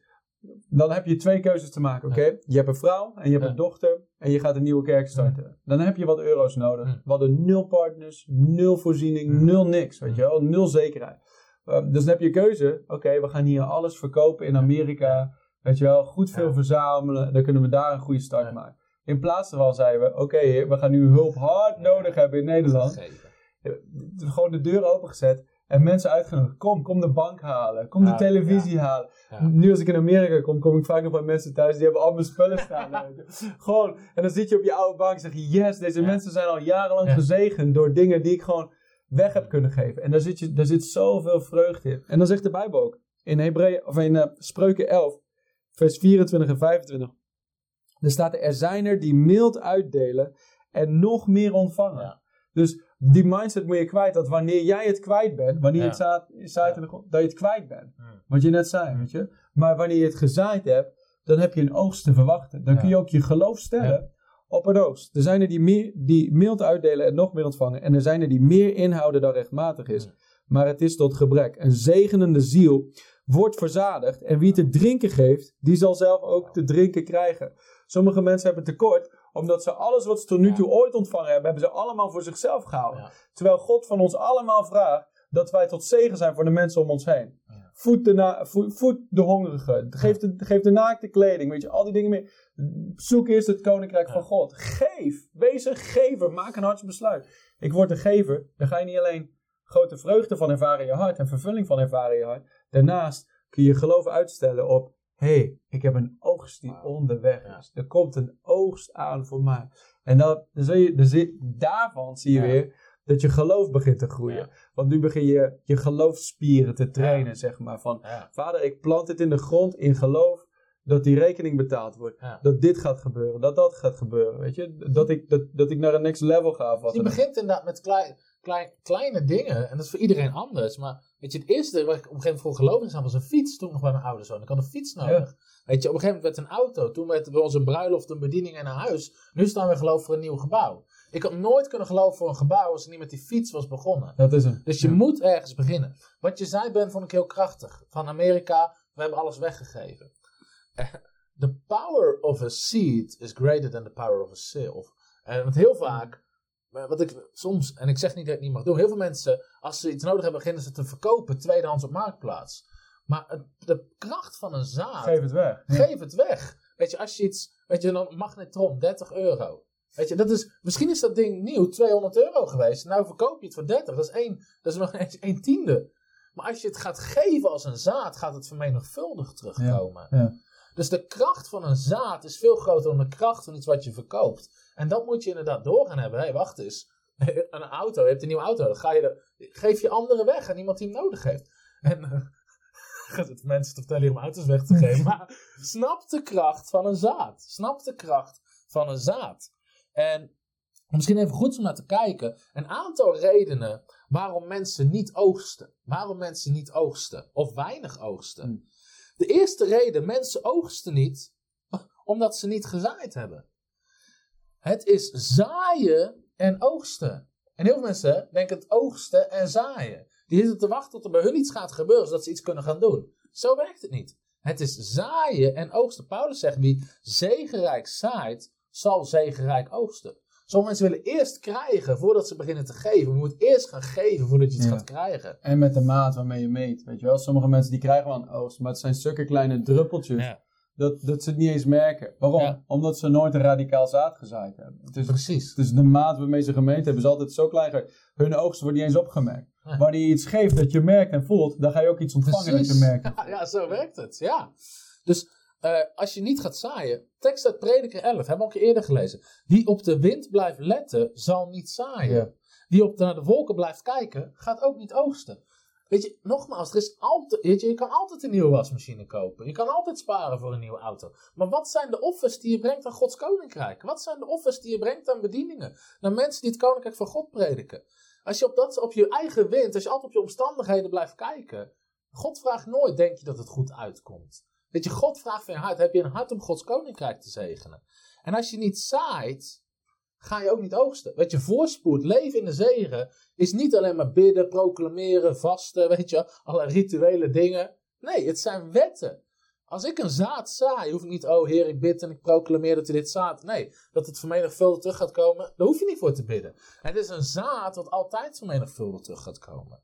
[SPEAKER 2] dan heb je twee keuzes te maken, oké? Je hebt een vrouw en je hebt een dochter en je gaat een nieuwe kerk starten. Dan heb je wat euro's nodig. We hadden nul partners, nul voorziening, nul niks, weet je wel? Nul zekerheid. Um, dus dan heb je keuze, oké, we gaan hier alles verkopen in Amerika, weet je wel? Goed veel verzamelen, dan kunnen we daar een goede start maken. In plaats daarvan zeiden we, oké we gaan nu hulp hard nodig hebben in Nederland.
[SPEAKER 3] Geven.
[SPEAKER 2] Gewoon de deur opengezet en mensen uitgenodigd. Kom, kom de bank halen, kom de televisie halen.
[SPEAKER 3] Ja.
[SPEAKER 2] Nu als ik in Amerika kom, kom ik vaak nog bij mensen thuis die hebben al mijn spullen staan. Gewoon, en dan zit je op je oude bank en zeg je, yes, deze
[SPEAKER 3] Ja.
[SPEAKER 2] mensen zijn al jarenlang
[SPEAKER 3] Ja.
[SPEAKER 2] gezegend door dingen die ik gewoon weg heb kunnen geven. En daar zit, je, daar zit zoveel vreugde in. En dan zegt de Bijbel ook, in, Hebreeën, of in eh, Spreuken 11, vers 24 en 25. Er staat er, er zijn er die mild uitdelen en nog meer ontvangen. Dus die mindset moet je kwijt, dat wanneer jij het kwijt bent, wanneer je
[SPEAKER 3] Ja.
[SPEAKER 2] het grond, dat je het kwijt bent. Wat je net zei, weet je. Maar wanneer je het gezaaid hebt, dan heb je een oogst te verwachten. Dan kun je ook je geloof stellen op een oogst. Er zijn er die, meer, die mild uitdelen en nog meer ontvangen. En er zijn er die meer inhouden dan rechtmatig is. Maar het is tot gebrek. Een zegenende ziel wordt verzadigd. En wie te drinken geeft, die zal zelf ook te drinken krijgen. Sommige mensen hebben tekort, omdat ze alles wat ze tot nu
[SPEAKER 3] Ja.
[SPEAKER 2] toe ooit ontvangen hebben, hebben ze allemaal voor zichzelf gehouden.
[SPEAKER 3] Ja.
[SPEAKER 2] Terwijl God van ons allemaal vraagt dat wij tot zegen zijn voor de mensen om ons heen.
[SPEAKER 3] Ja.
[SPEAKER 2] Voed, de na- voed, voed de hongerigen. Geef de, geef de naakte kleding. Weet je, al die dingen meer. Zoek eerst het koninkrijk van God. Geef. Wees een gever. Maak een hartsbesluit. Ik word een gever. Dan ga je niet alleen grote vreugde van ervaren in je hart en vervulling van ervaren in je hart. Daarnaast kun je je geloof uitstellen op. Hé, hey, ik heb een oogst die onderweg is. Er komt een oogst aan voor mij. En dan, dan zul je, dan zie- daarvan zie je weer dat je geloof begint te groeien.
[SPEAKER 3] Ja.
[SPEAKER 2] Want nu begin je je geloofsspieren te trainen, zeg maar. Van,
[SPEAKER 3] Ja.
[SPEAKER 2] vader, ik plant dit in de grond in geloof dat die rekening betaald wordt. Dat dit gaat gebeuren, dat dat gaat gebeuren, weet je. Dat ik, dat, dat ik naar een next level ga. Of wat
[SPEAKER 3] Je
[SPEAKER 2] dan ook.
[SPEAKER 3] begint inderdaad met klein, klein, kleine dingen. En dat is voor iedereen anders. Maar Weet je, het eerste waar ik op een gegeven moment voor geloofde was een fiets. Toen nog bij mijn ouders woonde. Ik had een fiets nodig. Weet je, op een gegeven moment werd een auto. Toen werd bij ons een bruiloft, een bediening en een huis. Nu staan we geloof voor een nieuw gebouw. Ik had nooit kunnen geloven voor een gebouw als ik niet met die fiets was begonnen.
[SPEAKER 2] Dat is hem.
[SPEAKER 3] Dus je
[SPEAKER 2] Ja.
[SPEAKER 3] moet ergens beginnen. Wat je zei, Ben, vond ik heel krachtig. Van Amerika, we hebben alles weggegeven. The power of a seed is greater than the power of a sale. En want heel vaak, wat ik soms, en ik zeg niet dat ik het niet mag doen, heel veel mensen, als ze iets nodig hebben, beginnen ze te verkopen, tweedehands op marktplaats. Maar het- de kracht van een zaad,
[SPEAKER 2] Geef het weg.
[SPEAKER 3] Geef het weg. Weet je, als je iets, weet je, een magnetron, 30 euro. Weet je, dat is, misschien is dat ding nieuw 200 euro geweest. Nou verkoop je het voor 30. Dat is één, dat is nog eens een tiende. Maar als je het gaat geven als een zaad, gaat het vermenigvuldigd terugkomen.
[SPEAKER 2] Ja.
[SPEAKER 3] Dus de kracht van een zaad is veel groter dan de kracht van iets wat je verkoopt. En dat moet je inderdaad door gaan hebben. Hé, wacht eens. Een auto, je hebt een nieuwe auto. Dan ga je er, geef je anderen weg aan iemand die hem nodig heeft. En eh, gaat het mensen te vertellen hier om auto's weg te geven. Maar snap de kracht van een zaad. Snap de kracht van een zaad. En misschien even goed om naar te kijken. Een aantal redenen waarom mensen niet oogsten. Waarom mensen niet oogsten. Of weinig oogsten. De eerste reden, mensen oogsten niet omdat ze niet gezaaid hebben. Het is zaaien en oogsten. En heel veel mensen denken het oogsten en zaaien. Die zitten te wachten tot er bij hun iets gaat gebeuren, zodat ze iets kunnen gaan doen. Zo werkt het niet. Het is zaaien en oogsten. Paulus zegt, wie zegenrijk zaait, zal zegenrijk oogsten. Sommige mensen willen eerst krijgen voordat ze beginnen te geven. Je moet eerst gaan geven voordat je iets
[SPEAKER 2] Ja.
[SPEAKER 3] gaat krijgen.
[SPEAKER 2] En met de maat waarmee je meet. Weet je wel, sommige mensen die krijgen wel een oogst, maar het zijn stukken kleine druppeltjes.
[SPEAKER 3] Ja.
[SPEAKER 2] Dat, dat ze het niet eens merken. Waarom?
[SPEAKER 3] Ja.
[SPEAKER 2] Omdat ze nooit een radicaal zaad gezaaid hebben. Het is,
[SPEAKER 3] Precies.
[SPEAKER 2] dus de maat waarmee ze gemeten hebben is altijd zo klein. Hun oogst wordt niet eens opgemerkt. Wanneer je iets geeft dat je merkt en voelt, dan ga je ook iets ontvangen dat je merkt.
[SPEAKER 3] Ja, ja, zo werkt het. Ja. Dus eh, als je niet gaat zaaien, tekst uit Prediker 11, hebben we keer eerder gelezen. Wie op de wind blijft letten, zal niet zaaien. Wie op de, naar de wolken blijft kijken, gaat ook niet oogsten. Weet je, nogmaals, er is altijd, weet je, je kan altijd een nieuwe wasmachine kopen. Je kan altijd sparen voor een nieuwe auto. Maar wat zijn de offers die je brengt aan Gods koninkrijk? Wat zijn de offers die je brengt aan bedieningen? Naar mensen die het koninkrijk van God prediken. Als je op, dat, op je eigen wind, als je altijd op je omstandigheden blijft kijken. God vraagt nooit, denk je dat het goed uitkomt. Weet je, God vraagt van je hart, heb je een hart om Gods koninkrijk te zegenen? En als je niet zaait, ga je ook niet oogsten. Weet je, voorspoed, leven in de zegen, is niet alleen maar bidden, proclameren, vasten, weet je, allerlei rituele dingen. Nee, het zijn wetten. Als ik een zaad zaai, hoef ik niet, oh heer, ik bid en ik proclameer dat u dit zaad. Nee, dat het vermenigvuldigd terug gaat komen, daar hoef je niet voor te bidden. Het is een zaad wat altijd vermenigvuldigd terug gaat komen.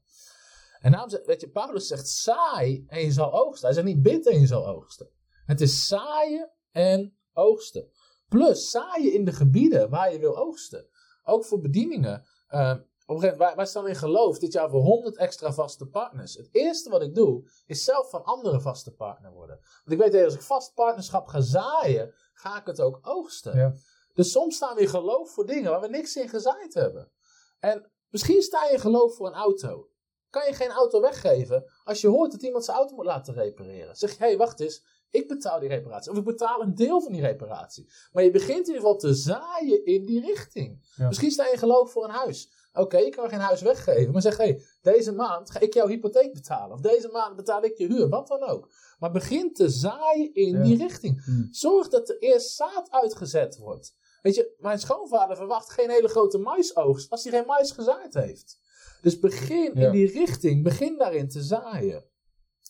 [SPEAKER 3] En daarom zegt, weet je, Paulus zegt saai en je zal oogsten. Hij zegt niet bid en je zal oogsten. Het is zaaien en oogsten. Plus zaaien in de gebieden waar je wil oogsten. Ook voor bedieningen. Eh, op een gegeven moment, wij, wij staan in geloof dit jaar voor 100 extra vaste partners. Het eerste wat ik doe, is zelf van anderen vaste partner worden. Want ik weet dat als ik vast partnerschap ga zaaien, ga ik het ook oogsten.
[SPEAKER 2] Ja.
[SPEAKER 3] Dus soms staan we in geloof voor dingen waar we niks in gezaaid hebben. En misschien sta je in geloof voor een auto. Kan je geen auto weggeven als je hoort dat iemand zijn auto moet laten repareren? Zeg je, hé, hey, wacht eens, ik betaal die reparatie. Of ik betaal een deel van die reparatie. Maar je begint in ieder geval te zaaien in die richting.
[SPEAKER 2] Ja.
[SPEAKER 3] Misschien sta je in geloof voor een huis. Oké, ik kan geen huis weggeven. Maar zeg, hé, hey, deze maand ga ik jouw hypotheek betalen. Of deze maand betaal ik je huur. Wat dan ook. Maar begin te zaaien in
[SPEAKER 2] Ja.
[SPEAKER 3] die richting.
[SPEAKER 2] Hm.
[SPEAKER 3] Zorg dat er eerst zaad uitgezet wordt. Weet je, mijn schoonvader verwacht geen hele grote maisoogst als hij geen mais gezaaid heeft. Dus begin
[SPEAKER 2] Ja.
[SPEAKER 3] in die richting, begin daarin te zaaien.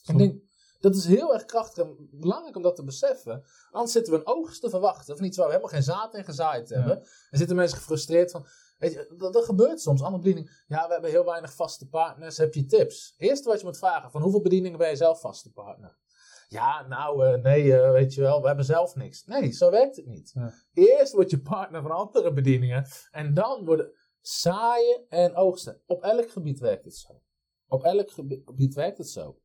[SPEAKER 3] Ik denk, dat is heel erg krachtig en belangrijk om dat te beseffen. Anders zitten we een oogst te verwachten, van iets waar we helemaal geen zaad in gezaaid
[SPEAKER 2] Ja.
[SPEAKER 3] hebben. En zitten mensen gefrustreerd van, weet je, dat, dat gebeurt soms. Andere bedieningen, ja, we hebben heel weinig vaste partners, heb je tips? Eerste wat je moet vragen, van hoeveel bedieningen ben je zelf vaste partner? Ja, nou, eh, nee, eh, weet je wel, we hebben zelf niks. Nee, zo werkt het niet.
[SPEAKER 2] Ja.
[SPEAKER 3] Eerst word je partner van andere bedieningen en dan worden zaaien en oogsten. Op elk gebied werkt het zo. Op elk gebi- gebied werkt het zo.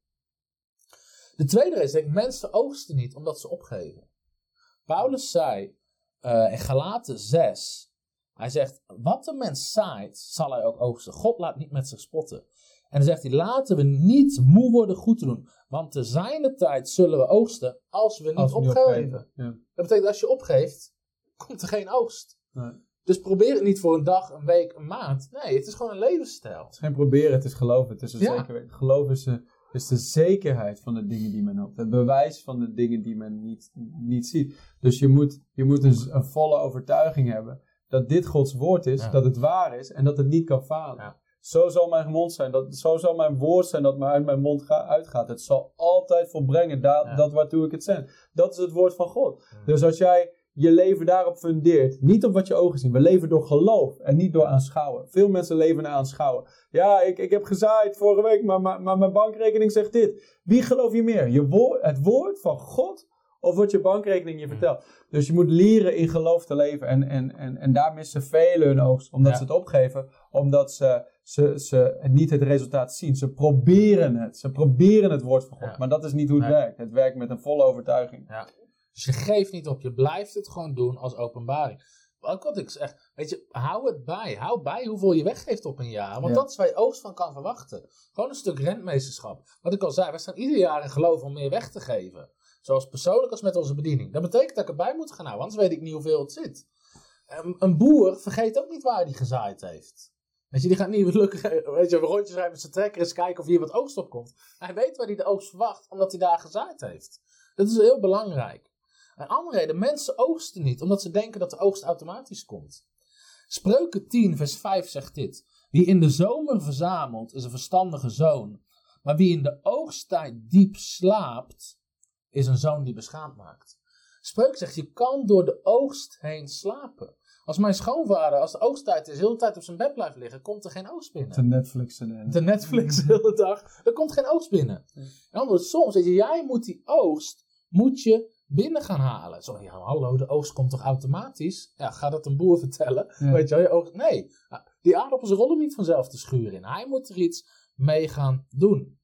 [SPEAKER 3] De tweede is, denk ik, mensen oogsten niet omdat ze opgeven. Paulus zei eh, in Galaten 6, hij zegt, wat de mens zaait, zal hij ook oogsten. God laat niet met zich spotten. En dan zegt hij, laten we niet moe worden goed te doen. Want te zijner tijd zullen we oogsten als we niet
[SPEAKER 2] Als we niet
[SPEAKER 3] opgeven.
[SPEAKER 2] opgeven. Ja.
[SPEAKER 3] Dat betekent als je opgeeft, komt er geen oogst.
[SPEAKER 2] Nee.
[SPEAKER 3] Dus probeer het niet voor een dag, een week, een maand. Nee, het is gewoon een levensstijl.
[SPEAKER 2] Het is geen proberen, het is geloven. Het is een
[SPEAKER 3] Ja.
[SPEAKER 2] zeker. Geloof is de, is de zekerheid van de dingen die men hoopt. Het bewijs van de dingen die men niet, niet ziet. Dus je moet, je moet een, een volle overtuiging hebben dat dit Gods woord is,
[SPEAKER 3] Ja.
[SPEAKER 2] dat het waar is en dat het niet kan falen.
[SPEAKER 3] Ja.
[SPEAKER 2] Zo zal mijn mond zijn, dat, zo zal mijn woord zijn dat maar uit mijn mond ga, uitgaat. Het zal altijd volbrengen da, dat waartoe ik het zend. Dat is het woord van God. Dus als jij je leven daarop fundeert, niet op wat je ogen zien. We leven door geloof en niet door aanschouwen. Veel mensen leven naar aanschouwen. Ja, ik, ik heb gezaaid vorige week, maar, maar, maar mijn bankrekening zegt dit. Wie geloof je meer? Je woord, het woord van God of wat je bankrekening je vertelt? Dus je moet leren in geloof te leven. En, en, en, en daar missen velen hun oogst, omdat
[SPEAKER 3] Ja.
[SPEAKER 2] ze het opgeven. Omdat ze, ze, ze niet het resultaat zien. Ze proberen het. Ze proberen het woord van God.
[SPEAKER 3] Ja.
[SPEAKER 2] Maar dat is niet hoe het werkt. Het werkt met een volle overtuiging.
[SPEAKER 3] Ja. Dus je geeft niet op, je blijft het gewoon doen als openbaring. Ook wat ik zeg, weet je, hou het bij. Hou bij hoeveel je weggeeft op een jaar. Want
[SPEAKER 2] Ja.
[SPEAKER 3] dat is waar je oogst van kan verwachten. Gewoon een stuk rentmeesterschap. Wat ik al zei, wij staan ieder jaar in geloof om meer weg te geven. Zowel persoonlijk als met onze bediening. Dat betekent dat ik erbij moet gaan houden, anders weet ik niet hoeveel het zit. Een, een boer vergeet ook niet waar hij gezaaid heeft. Weet je, die gaat niet lukken, weet je, een rondje rijden met zijn trekker eens kijken of hier wat oogst op komt. Hij weet waar hij de oogst verwacht, omdat hij daar gezaaid heeft. Dat is heel belangrijk. Een andere reden, mensen oogsten niet, omdat ze denken dat de oogst automatisch komt. Spreuken 10, vers 5 zegt dit. Wie in de zomer verzamelt, is een verstandige zoon. Maar wie in de oogsttijd diep slaapt, is een zoon die beschaamd maakt. Spreuk zegt, je kan door de oogst heen slapen. Als mijn schoonvader, als de oogsttijd is, de hele tijd op zijn bed blijft liggen, komt er geen oogst binnen
[SPEAKER 2] Te Netflixen en...
[SPEAKER 3] de Netflix de hele dag. Er komt geen oogst binnen. En anders, soms, je, jij moet die oogst, moet je binnen gaan halen. Zo, ja, hallo, de oogst komt toch automatisch? Ja, ga dat een boer vertellen.
[SPEAKER 2] Ja.
[SPEAKER 3] Weet je wel, je oogst, nee, die aardappels rollen niet vanzelf de schuur in. Hij moet er iets mee gaan doen.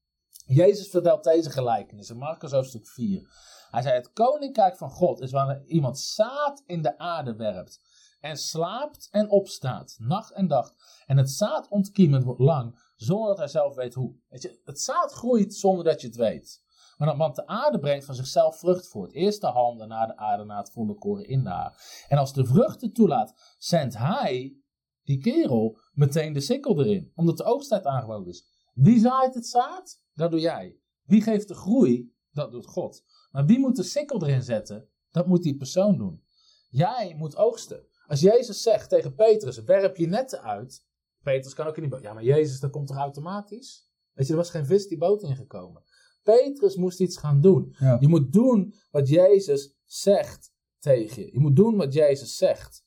[SPEAKER 3] Jezus vertelt deze gelijkenis in Marcus hoofdstuk 4. Hij zei, het koninkrijk van God is wanneer iemand zaad in de aarde werpt en slaapt en opstaat, nacht en dag. En het zaad ontkiemen wordt lang, zonder dat hij zelf weet hoe. Weet je, het zaad groeit zonder dat je het weet. Maar dan, want de aarde brengt van zichzelf vrucht voort. Eerst de halm, daarna de aarde, na het volle koren in de haar. En als de vruchten toelaat, zendt hij, die kerel, meteen de sikkel erin. Omdat de oogsttijd aangebroken is. Wie zaait het zaad? Dat doe jij. Wie geeft de groei? Dat doet God. Maar wie moet de sikkel erin zetten? Dat moet die persoon doen. Jij moet oogsten. Als Jezus zegt tegen Petrus, werp je netten uit. Petrus kan ook in die boot. Ja, maar Jezus, dat komt toch automatisch? Weet je, er was geen vis die boot ingekomen. Petrus moest iets gaan doen.
[SPEAKER 2] Ja.
[SPEAKER 3] Je moet doen wat Jezus zegt tegen je. Je moet doen wat Jezus zegt.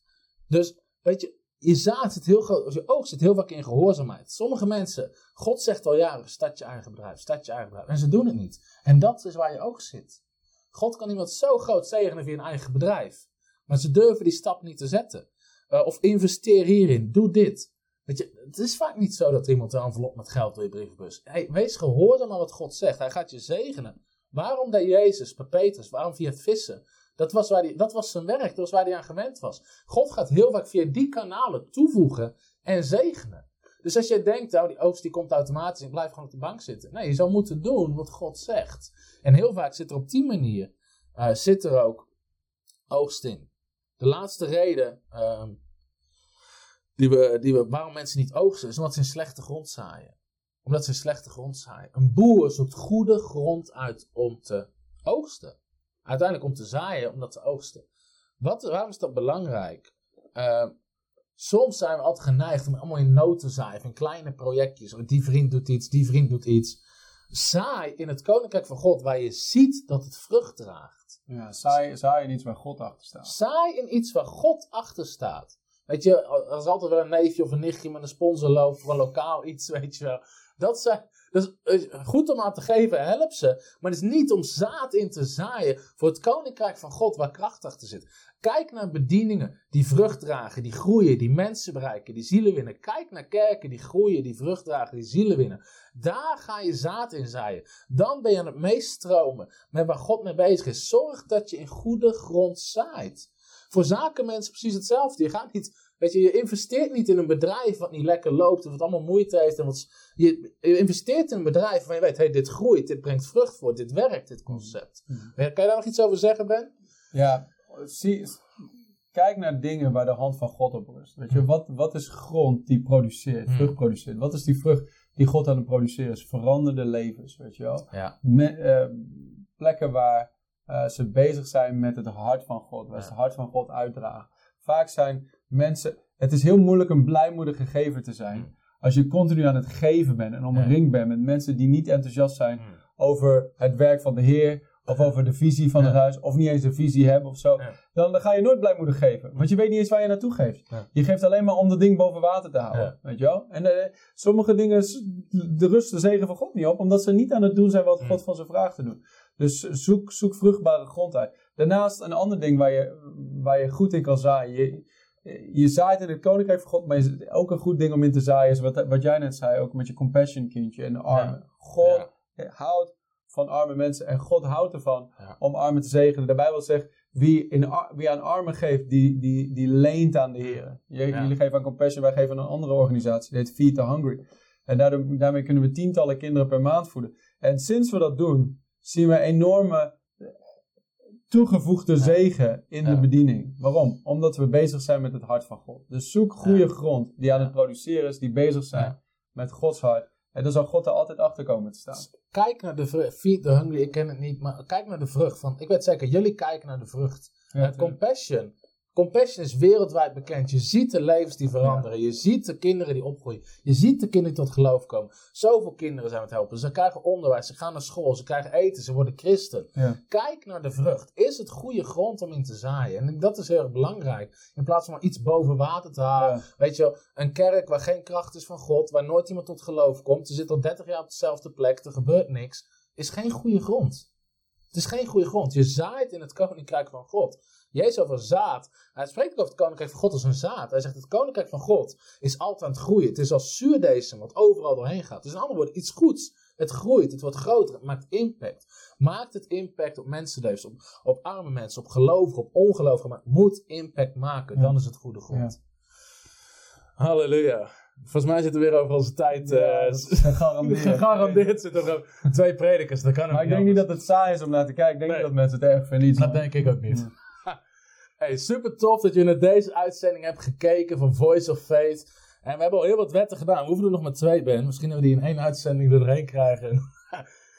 [SPEAKER 3] Dus, weet je, je zaad zit heel groot, je oogst zit heel vaak in gehoorzaamheid. Sommige mensen, God zegt al jaren, start je eigen bedrijf, start je eigen bedrijf. En ze doen het niet. En dat is waar je oogst zit. God kan iemand zo groot zegenen via een eigen bedrijf. Maar ze durven die stap niet te zetten. Eh, of investeer hierin, doe dit. Weet je, het is vaak niet zo dat iemand een envelop met geld door je brievenbus. Hey, wees gehoorzaam aan wat God zegt. Hij gaat je zegenen. Waarom deed Jezus bij Petrus? Waarom via vissen? Dat was, waar die, dat was zijn werk, dat was waar hij aan gewend was. God gaat heel vaak via die kanalen toevoegen en zegenen. Dus als jij denkt, nou, die oogst die komt automatisch, ik blijf gewoon op de bank zitten. Nee, je zou moeten doen wat God zegt. En heel vaak zit er op die manier, eh, zit er ook oogst in. De laatste reden ehm, die we, die we, waarom mensen niet oogsten, is omdat ze in slechte grond zaaien. Omdat ze in slechte grond zaaien. Een boer zoekt goede grond uit om te oogsten. Uiteindelijk om te zaaien, om dat te oogsten. Wat, waarom is dat belangrijk? Eh, soms zijn we altijd geneigd om allemaal in nood te zaaien, in kleine projectjes. Of Die vriend doet iets, die vriend doet iets. Zaai in het koninkrijk van God, waar je ziet dat het vrucht draagt.
[SPEAKER 2] Ja, saai, saai in iets waar God achter staat.
[SPEAKER 3] Saai in iets waar God achter staat. Weet je, er is altijd wel een neefje of een nichtje met een sponsorloop voor een lokaal iets, weet je wel. Dat, zijn, dat is eh, goed om aan te geven, help ze. Maar het is niet om zaad in te zaaien voor het koninkrijk van God waar kracht achter zit. Kijk naar bedieningen die vrucht dragen, die groeien, die mensen bereiken, die zielen winnen. Kijk naar kerken die groeien, die vrucht dragen, die zielen winnen. Daar ga je zaad in zaaien. Dan ben je aan het meestromen met waar God mee bezig is. Zorg dat je in goede grond zaait. Voor zakenmensen precies hetzelfde. Je gaat niet, weet je, je investeert niet in een bedrijf wat niet lekker loopt of wat allemaal moeite heeft. En wat, je, je investeert in een bedrijf waarvan je weet, hey, dit groeit, dit brengt vrucht voort, dit werkt, dit concept.
[SPEAKER 2] Mhm.
[SPEAKER 3] Kan je daar nog iets over zeggen, Ben?
[SPEAKER 2] Ja, zie, kijk naar dingen waar de hand van God op rust. Weet je, wat, wat is grond die produceert,
[SPEAKER 3] Hmm.
[SPEAKER 2] vrucht produceert? Wat is die vrucht die God aan het produceren is? Veranderde levens, weet je wel?
[SPEAKER 3] Ja.
[SPEAKER 2] Me- eh, plekken waar eh, ze bezig zijn met het hart van God, waar ze het hart van God uitdragen. Vaak zijn mensen, het is heel moeilijk een blijmoedige gever te zijn.
[SPEAKER 3] Mm.
[SPEAKER 2] Als je continu aan het geven bent en omringd bent met mensen die niet enthousiast zijn
[SPEAKER 3] Mm.
[SPEAKER 2] over het werk van de Heer, of over de visie van het huis, of niet eens een visie hebben of zo,
[SPEAKER 3] Ja.
[SPEAKER 2] dan, dan ga je nooit blijmoedig geven. Want je weet niet eens waar je naartoe geeft.
[SPEAKER 3] Ja.
[SPEAKER 2] Je geeft alleen maar om dat ding boven water te houden. Weet je wel? En eh, sommige dingen, de rust de zegen van God niet op, omdat ze niet aan het doen zijn wat
[SPEAKER 3] Mm.
[SPEAKER 2] God van ze vraagt te doen. Dus zoek, zoek vruchtbare grond uit. Daarnaast een ander ding waar je, waar je goed in kan zaaien. Je, je zaait in het koninkrijk van God, maar ook een goed ding om in te zaaien is wat, wat jij net zei, ook met je compassion kindje en de armen. God houdt van arme mensen en God houdt ervan
[SPEAKER 3] Ja.
[SPEAKER 2] om armen te zegenen. De Bijbel zegt, wie, in, wie aan armen geeft, die, die, die leent aan de Heer. Jullie geven aan Compassion, wij geven aan een andere organisatie, die heet Feed the Hungry. En daardoor, daarmee kunnen we tientallen kinderen per maand voeden. En sinds we dat doen, zien we enorme toegevoegde zegen in
[SPEAKER 3] Ja.
[SPEAKER 2] de bediening. Waarom? Omdat we bezig zijn met het hart van God. Dus zoek goede
[SPEAKER 3] Ja.
[SPEAKER 2] grond die aan het produceren is, die bezig zijn
[SPEAKER 3] Ja.
[SPEAKER 2] met Gods hart. En dan zal God er altijd achter komen te staan.
[SPEAKER 3] Kijk naar de vrucht. Feed the hungry, ik ken het niet, maar kijk naar de vrucht. Van, ik weet zeker, jullie kijken naar de vrucht. Compassion. Compassion is wereldwijd bekend. Je ziet de levens die veranderen. Je ziet de kinderen die opgroeien. Je ziet de kinderen die tot geloof komen. Zoveel kinderen zijn we het helpen. Ze krijgen onderwijs, ze gaan naar school, ze krijgen eten, ze worden christen.
[SPEAKER 2] Ja.
[SPEAKER 3] Kijk naar de vrucht. Is het goede grond om in te zaaien? En dat is heel erg belangrijk. In plaats van maar iets boven water te halen.
[SPEAKER 2] Ja.
[SPEAKER 3] Weet je wel, een kerk waar geen kracht is van God, waar nooit iemand tot geloof komt. Ze zit al 30 jaar op dezelfde plek, er gebeurt niks. Is geen goede grond. Het is geen goede grond. Je zaait in het koninkrijk van God. Jezus over zaad. Hij spreekt ook over het koninkrijk van God als een zaad. Hij zegt het koninkrijk van God is altijd aan het groeien. Het is als zuurdesem wat overal doorheen gaat. Dus in andere woorden, iets goeds. Het groeit, het wordt groter, het maakt impact. Maakt het impact op mensenlevens, op, op arme mensen, op gelovigen, op ongelovigen. Maar het moet impact maken,
[SPEAKER 2] Ja.
[SPEAKER 3] dan is het goede grond. Halleluja. Volgens mij zitten we weer over onze tijd. eh,
[SPEAKER 2] Ja, is gegarandeerd.
[SPEAKER 3] Gegarandeerd zitten er ook twee predikers. Dat kan
[SPEAKER 2] Maar ik denk niet dat het saai is om naar te kijken. Ik denk
[SPEAKER 3] Nee.
[SPEAKER 2] niet dat mensen het erg vinden. Iets
[SPEAKER 3] Dat denk ik ook niet. Hey, super tof dat je naar deze uitzending hebt gekeken van Voice of Faith. En we hebben al heel wat wetten gedaan. We hoeven er nog maar twee, Ben. Misschien hebben we die in één uitzending er doorheen krijgen.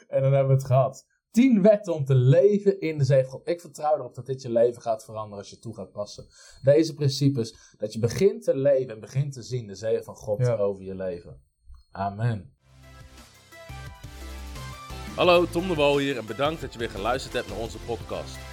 [SPEAKER 3] en dan hebben we het gehad. Tien wetten om te leven in de zegen van God. Ik vertrouw erop dat dit je leven gaat veranderen als je toe gaat passen. Deze principes, dat je begint te leven en begint te zien de zegen van God
[SPEAKER 2] Ja.
[SPEAKER 3] over je leven. Amen.
[SPEAKER 4] Hallo, Tom de Wol hier en bedankt dat je weer geluisterd hebt naar onze podcast.